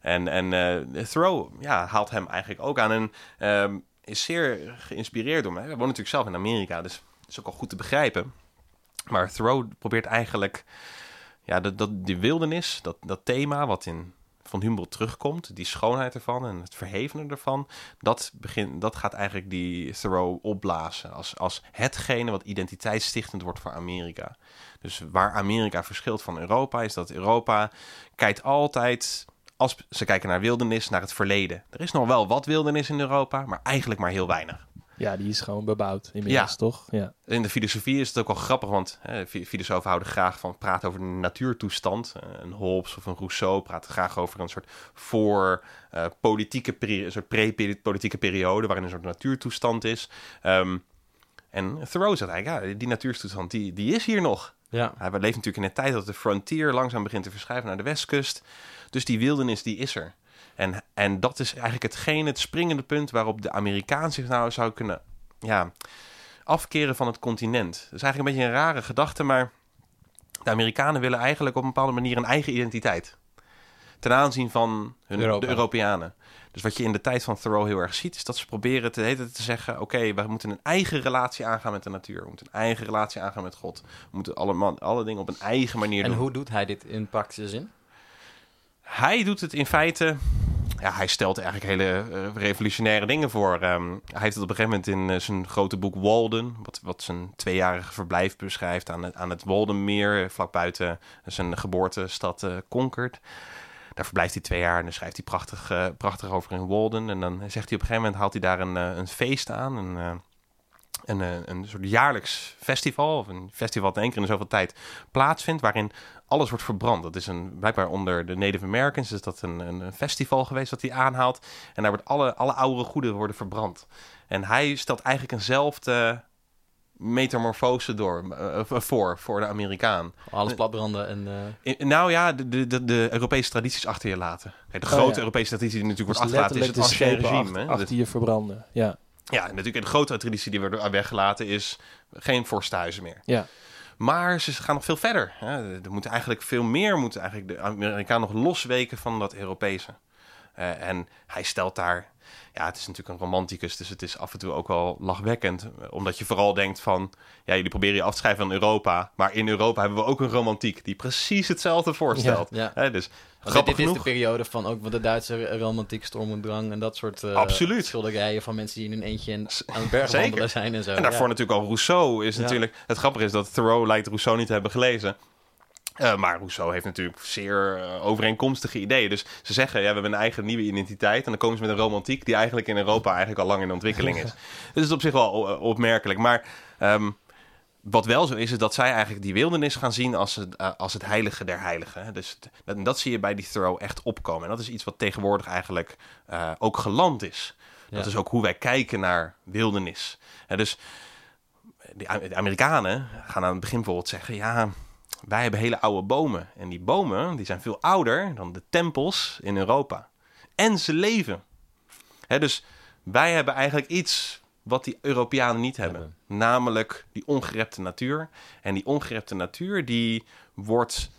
En, en eh Thoreau ja, haalt hem eigenlijk ook aan en ehm, is zeer geïnspireerd door mij. Hij woont natuurlijk zelf in Amerika, dus dat is ook al goed te begrijpen. Maar Thoreau probeert eigenlijk ja, dat, die wildernis, dat, dat thema wat in van Humboldt terugkomt, die schoonheid ervan en het verhevenen ervan, dat, begint, dat gaat eigenlijk die Thoreau opblazen als, als hetgene wat identiteitsstichtend wordt voor Amerika. Dus waar Amerika verschilt van Europa, is dat Europa kijkt altijd, als ze kijken naar wildernis, naar het verleden. Er is nog wel wat wildernis in Europa, maar eigenlijk maar heel weinig. Ja, die is gewoon bebouwd inmiddels, Ja. toch? Ja. In de filosofie is het ook wel grappig, want hè, fi- filosofen houden graag van praten over de natuurtoestand. Eh, een Hobbes of een Rousseau praat graag over een soort voor eh, politieke peri- een soort pre-politieke periode waarin een soort natuurtoestand is. Ehm, en Thoreau zegt eigenlijk, ja, die natuurtoestand die, die is hier nog. Ja. Hij leeft natuurlijk in een tijd dat de frontier langzaam begint te verschuiven naar de westkust. Dus die wildernis die is er. En, en dat is eigenlijk hetgeen, het springende punt waarop de Amerikaan zich nou zou kunnen ja, afkeren van het continent. Dat is eigenlijk een beetje een rare gedachte, maar de Amerikanen willen eigenlijk op een bepaalde manier een eigen identiteit. Ten aanzien van hun, Europa. de Europeanen. Dus wat je in de tijd van Thoreau heel erg ziet, is dat ze proberen te, hele te zeggen: oké, we moeten een eigen relatie aangaan met de natuur. We moeten een eigen relatie aangaan met God. We moeten alle, man, alle dingen op een eigen manier En doen. hoe doet hij dit in praktische zin? Hij doet het in feite. Ja, hij stelt eigenlijk hele eh, revolutionaire dingen voor. Ehm, hij heeft het op een gegeven moment in eh, zijn grote boek Walden, wat, wat zijn tweejarige verblijf beschrijft aan het, aan het Waldenmeer, vlak buiten zijn geboortestad eh Concord. Daar verblijft hij twee jaar en dan schrijft hij prachtig, prachtig over in Walden. En dan zegt hij op een gegeven moment, haalt hij daar een, een feest aan, een, een, eh, een soort jaarlijks festival, of een festival dat één keer in zoveel tijd plaatsvindt, waarin alles wordt verbrand. Dat is een, blijkbaar onder de Native Americans is dat een, een, een festival geweest dat hij aanhaalt. En daar wordt alle, alle oude goederen worden verbrand. En hij stelt eigenlijk eenzelfde metamorfose door, uh, voor, voor de Amerikaan. Alles platbranden en... Uh... In, nou ja, de, de, de, Europese tradities achter je laten. De grote oh, ja. Europese traditie die natuurlijk wordt dus achtergelaten is het ancien regime. Achter, achter je verbranden, ja. Ja, natuurlijk de grote traditie die wordt weggelaten is geen vorstenhuizen meer. Ja. Maar ze gaan nog veel verder. Er moet eigenlijk veel meer, moeten eigenlijk de Amerikanen nog losweken van dat Europese. Uh, en hij stelt daar ja, het is natuurlijk een romanticus, dus het is af en toe ook wel lachwekkend. Omdat je vooral denkt van, ja, jullie proberen je af te schrijven van Europa. Maar in Europa hebben we ook een romantiek die precies hetzelfde voorstelt. Ja, ja. dus grappig dit, is de periode van ook de Duitse romantiek, storm en drang en dat soort uh, Absoluut. schilderijen van mensen die in een eentje aan het berg wandelen zijn en zo. En daarvoor natuurlijk al Rousseau is natuurlijk... Het grappige is dat Thoreau lijkt Rousseau niet te hebben gelezen. Uh, maar Rousseau heeft natuurlijk zeer uh, overeenkomstige ideeën. Dus ze zeggen, ja, we hebben een eigen nieuwe identiteit. En dan komen ze met een romantiek die eigenlijk in Europa eigenlijk al lang in ontwikkeling is. dus het is op zich wel uh, opmerkelijk. Maar um, wat wel zo is, is dat zij eigenlijk die wildernis gaan zien als het, als het heilige der heiligen. Dus dat, dat, zie je bij die Thoreau echt opkomen. En dat is iets wat tegenwoordig eigenlijk ook geland is. Ja. Dat is ook hoe wij kijken naar wildernis. dus de Amerikanen gaan aan het begin bijvoorbeeld zeggen, ja wij hebben hele oude bomen. En die bomen die zijn veel ouder dan de tempels in Europa. En ze leven. dus wij hebben eigenlijk iets wat die Europeanen niet hebben. Namelijk die ongerepte natuur. En die ongerepte natuur die wordt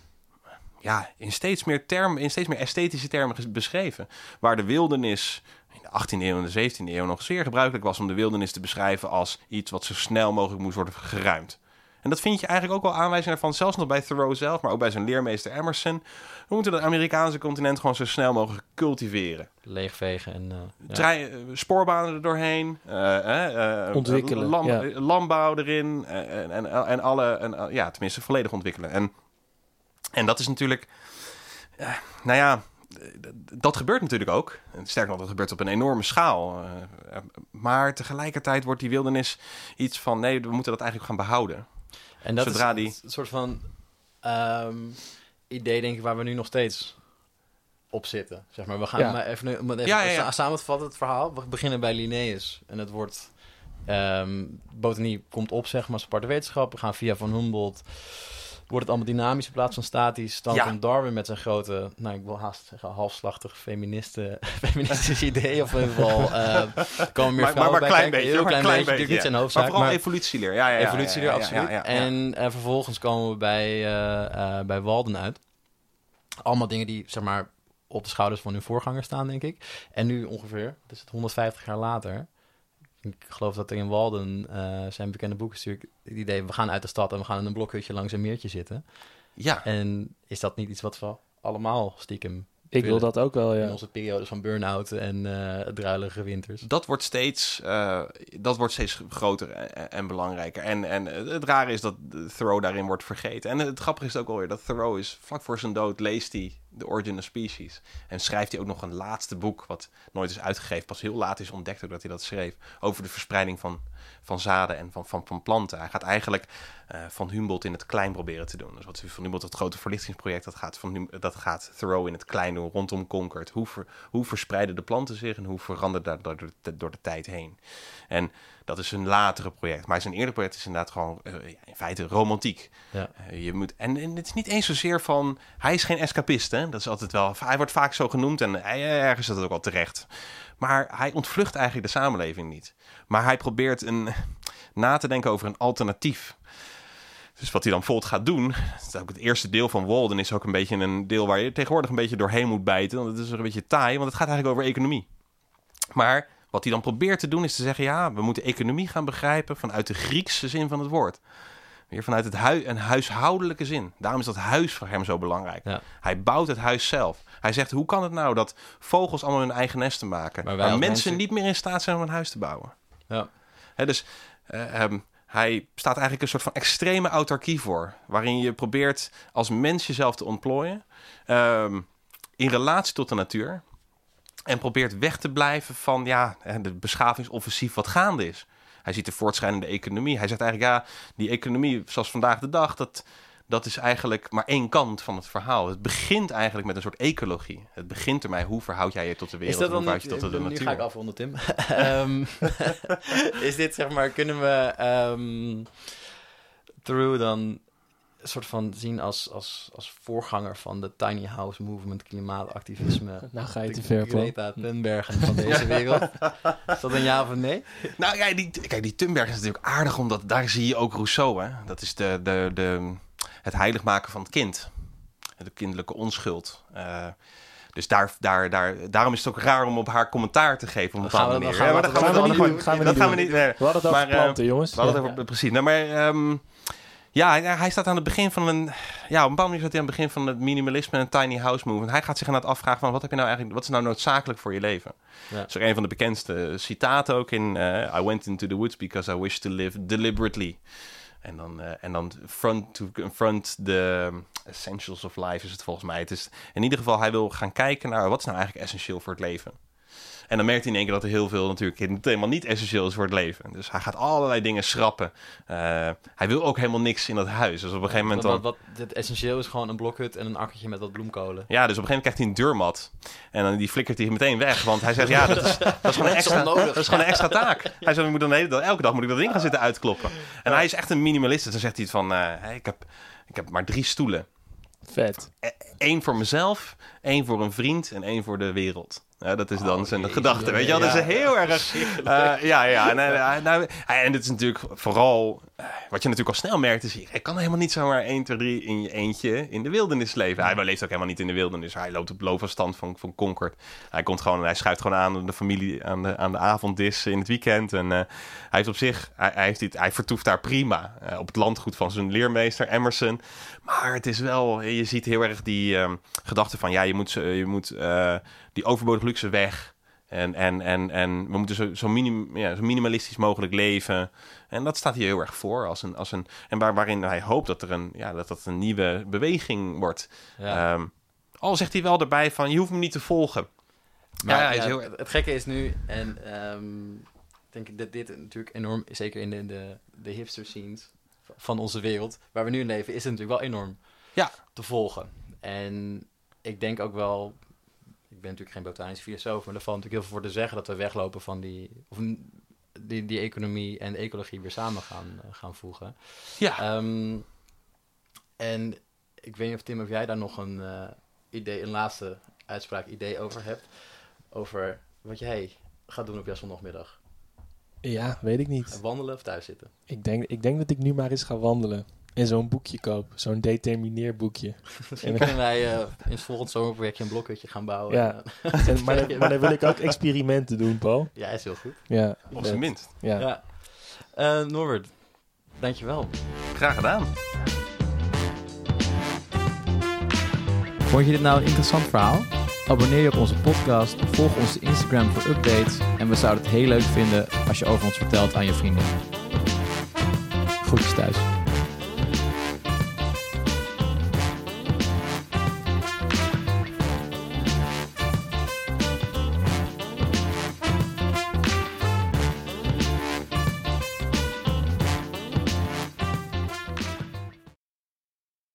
ja, in, steeds meer termen, in steeds meer esthetische termen beschreven. Waar de wildernis in de 18e eeuw en de 17e eeuw nog zeer gebruikelijk was om de wildernis te beschrijven als iets wat zo snel mogelijk moest worden geruimd. En dat vind je eigenlijk ook wel aanwijzingen van, zelfs nog bij Thoreau zelf, maar ook bij zijn leermeester Emerson. We moeten het Amerikaanse continent gewoon zo snel mogelijk cultiveren. Leegvegen en... Uh, Trein, uh, spoorbanen er doorheen. Uh, ontwikkelen. Landbouw erin. En, en, en alle, en, ja, tenminste volledig ontwikkelen. En, en dat is natuurlijk, nou ja, dat gebeurt natuurlijk ook. Sterker nog, dat gebeurt op een enorme schaal. maar tegelijkertijd wordt die wildernis iets van... nee, we moeten dat eigenlijk gaan behouden. En dat Zodra is die... een soort van um, idee, denk ik, waar we nu nog steeds op zitten. Zeg maar, we gaan ja. maar even, even ja, ja, samenvatten het verhaal. We beginnen bij Linnaeus en het wordt... Um, botanie komt op, zeg maar, aparte wetenschap. We gaan via Van Humboldt wordt het allemaal dynamisch in plaats van statisch. Dan komt Darwin met zijn grote, nou ik wil haast zeggen, halfslachtig feministe, feministisch idee. Of in ieder geval uh, komen meer maar, vrouwen maar, maar klein beetje, heel klein, klein beetje, niet zijn hoofdzaak. Maar vooral evolutieleer. Ja, ja, ja, evolutieleer, absoluut. En uh, vervolgens komen we bij, uh, bij Walden uit. Allemaal dingen die, zeg maar, op de schouders van hun voorganger staan, denk ik. En nu ongeveer, dus het 150 jaar later ik geloof dat er in Walden uh, zijn bekende boek is natuurlijk het idee... we gaan uit de stad en we gaan in een blokhutje langs een meertje zitten. Ja. En is dat niet iets wat we allemaal stiekem ik wil dat ook wel, ja. In onze periodes van burn-out en uh, druilige winters. Dat wordt steeds, uh, dat wordt steeds groter en, belangrijker. En, en het rare is dat Thoreau daarin wordt vergeten. En het grappige is ook alweer dat Thoreau is vlak voor zijn dood leest hij The Origin of Species. En schrijft hij ook nog een laatste boek, wat nooit is uitgegeven. Pas heel laat is ontdekt ook dat hij dat schreef. Over de verspreiding van, van zaden en van, van, van planten. Hij gaat eigenlijk uh, van Humboldt in het klein proberen te doen. Dus wat van Humboldt, het grote verlichtingsproject, dat gaat, van, dat gaat Thoreau in het klein doen, rondom Concord. Hoe, ver, hoe verspreiden de planten zich en hoe verandert dat door de, door de tijd heen? En dat is een latere project. Maar zijn eerder project is inderdaad gewoon uh, in feite romantiek. Ja. Uh, je moet, en, en, het is niet eens zozeer van... Hij is geen escapist, hè? Dat is altijd wel... Hij wordt vaak zo genoemd en hij, ergens is dat ook wel terecht. Maar hij ontvlucht eigenlijk de samenleving niet. Maar hij probeert een, na te denken over een alternatief. Dus wat hij dan bijvoorbeeld gaat doen, dat is ook het eerste deel van Walden, is ook een beetje een deel waar je tegenwoordig een beetje doorheen moet bijten. Want het is een beetje taai, want het gaat eigenlijk over economie. Maar wat hij dan probeert te doen is te zeggen, ja, we moeten economie gaan begrijpen vanuit de Griekse zin van het woord. Weer vanuit het hui een huishoudelijke zin. Daarom is dat huis voor hem zo belangrijk. Hij bouwt het huis zelf. Hij zegt, hoe kan het nou dat vogels allemaal hun eigen nesten maken, maar, mensen, mensen, niet meer in staat zijn om een huis te bouwen? Ja. dus uh, hij staat eigenlijk een soort van extreme autarkie voor. Waarin je probeert als mens jezelf te ontplooien. Um, in relatie tot de natuur. En probeert weg te blijven van ja, de beschavingsoffensief wat gaande is. Hij ziet de voortschrijdende economie. Hij zegt eigenlijk ja, die economie zoals vandaag de dag, dat, dat is eigenlijk maar één kant van het verhaal. Het begint eigenlijk met een soort ecologie. Het begint ermee, hoe verhoud jij je tot de wereld? Is dat en hoe je tot de nu natuur? ga ik afronden, Tim. Ehm, is dit, zeg maar, kunnen we ehm Through dan een soort van zien als, als, als voorganger van de tiny house movement, klimaatactivisme? Nou ga je de te ver, Paul. Greta Thunbergen van deze wereld. Is dat een ja of een nee? Nou ja, die, kijk, die Thunberg is natuurlijk aardig, omdat daar zie je ook Rousseau. Hè? Dat is de, de, de, het heilig maken van het kind. De kinderlijke onschuld. Eh, dus daar, daar, daar, daarom is het ook raar om op haar commentaar te geven. Op een gaan we- gaan dat gaan we niet doen. Dat niet gaan we doen. niet. nee. We hadden het over Maar, eh, planten, jongens. We hadden het Ja. over, precies. Nou, maar ehm, ja, hij- staat aan het begin van een... Ja, op een bepaalde manier staat hij aan het begin van het minimalisme en tiny house movement. Hij gaat zich inderdaad afvragen van, wat heb je nou eigenlijk... Wat is nou noodzakelijk voor je leven? Ja. Dat is ook een van de bekendste citaten ook in... eh, I went into the woods because I wish to live deliberately. En dan, eh, en dan front to confront the essentials of life is het volgens mij. Het is in ieder geval, hij wil gaan kijken naar wat is nou eigenlijk essentieel voor het leven. En dan merkt hij in één keer dat er heel veel natuurlijk helemaal niet essentieel is voor het leven. Dus hij gaat allerlei dingen schrappen. Eh, hij wil ook helemaal niks in dat huis. Dus op een gegeven moment dan... wat, wat, het essentieel is gewoon een blokhut en een akkertje met wat bloemkolen. Ja, dus op een gegeven moment krijgt hij een deurmat. En dan die flikkert hij meteen weg. Want hij zegt, ja, dat is, dat is gewoon een extra, dat is gewoon een extra taak. Hij zegt, ik moet dan hele elke dag moet ik dat ding gaan zitten uitkloppen. En hij is echt een minimalist. Dus dan zegt hij het van, eh, ik, heb, ik heb maar drie stoelen. Vet. Eén voor mezelf, één voor een vriend en één voor de wereld. Ja, dat is dan Oh, zijn gedachte, weet je wel? Dat is heel erg... eh, ja, ja. En, eh, nou, en het is natuurlijk vooral... wat je natuurlijk al snel merkt is... Je kan helemaal niet zomaar 1, 2, 3 in je eentje in de wildernis leven. Hij leeft ook helemaal niet in de wildernis. Hij loopt op loopafstand van, van Concord. Hij komt gewoon... Hij schuift gewoon aan de familie aan de, aan de avonddis in het weekend. En eh, hij heeft op zich... Hij, hij, heeft dit, hij vertoeft daar prima. eh, op het landgoed van zijn leermeester Emerson. Maar het is wel... Je ziet heel erg die ehm, gedachte van... Ja, je moet, je moet eh, die overbodige luxe weg... En, en, en, en we moeten zo, zo, minim, ja, zo minimalistisch mogelijk leven. En dat staat hier heel erg voor. Als een, als een, en waar, waarin hij hoopt dat, er een, ja, dat dat een nieuwe beweging wordt. Ja. Ehm, al zegt hij wel erbij van, je hoeft me niet te volgen. Maar Ja, heel- het, het gekke is nu, en ehm, ik denk dat dit natuurlijk enorm, zeker in de, de, de hipster scenes van onze wereld, waar we nu in leven, is het natuurlijk wel enorm Ja. te volgen. En ik denk ook wel, ben natuurlijk geen botanisch filosoof, maar er valt natuurlijk heel veel voor te zeggen dat we weglopen van die, of die, die economie en de ecologie weer samen gaan, eh, gaan voegen. Ja, Ehm, en ik weet niet of Tim of jij daar nog een eh, idee, een laatste uitspraak idee over hebt. Over wat jij gaat doen op jouw zondagmiddag. Ja, weet ik niet. Wandelen of thuis zitten. Ik denk, ik denk dat ik nu maar eens ga wandelen. En zo'n boekje koop. Zo'n determineerboekje. Misschien kunnen wij eh, in het volgend zomerprojectje een blokhutje gaan bouwen. Ja. En, maar, dan, maar dan wil ik ook experimenten doen, Paul. ja, is heel goed. Ja, op zijn minst. Ja. Ja. Eh, Norbert, dankjewel. Graag gedaan. Vond je dit nou een interessant verhaal? Abonneer je op onze podcast, volg onze Instagram voor updates en we zouden het heel leuk vinden als je over ons vertelt aan je vrienden. Groetjes thuis.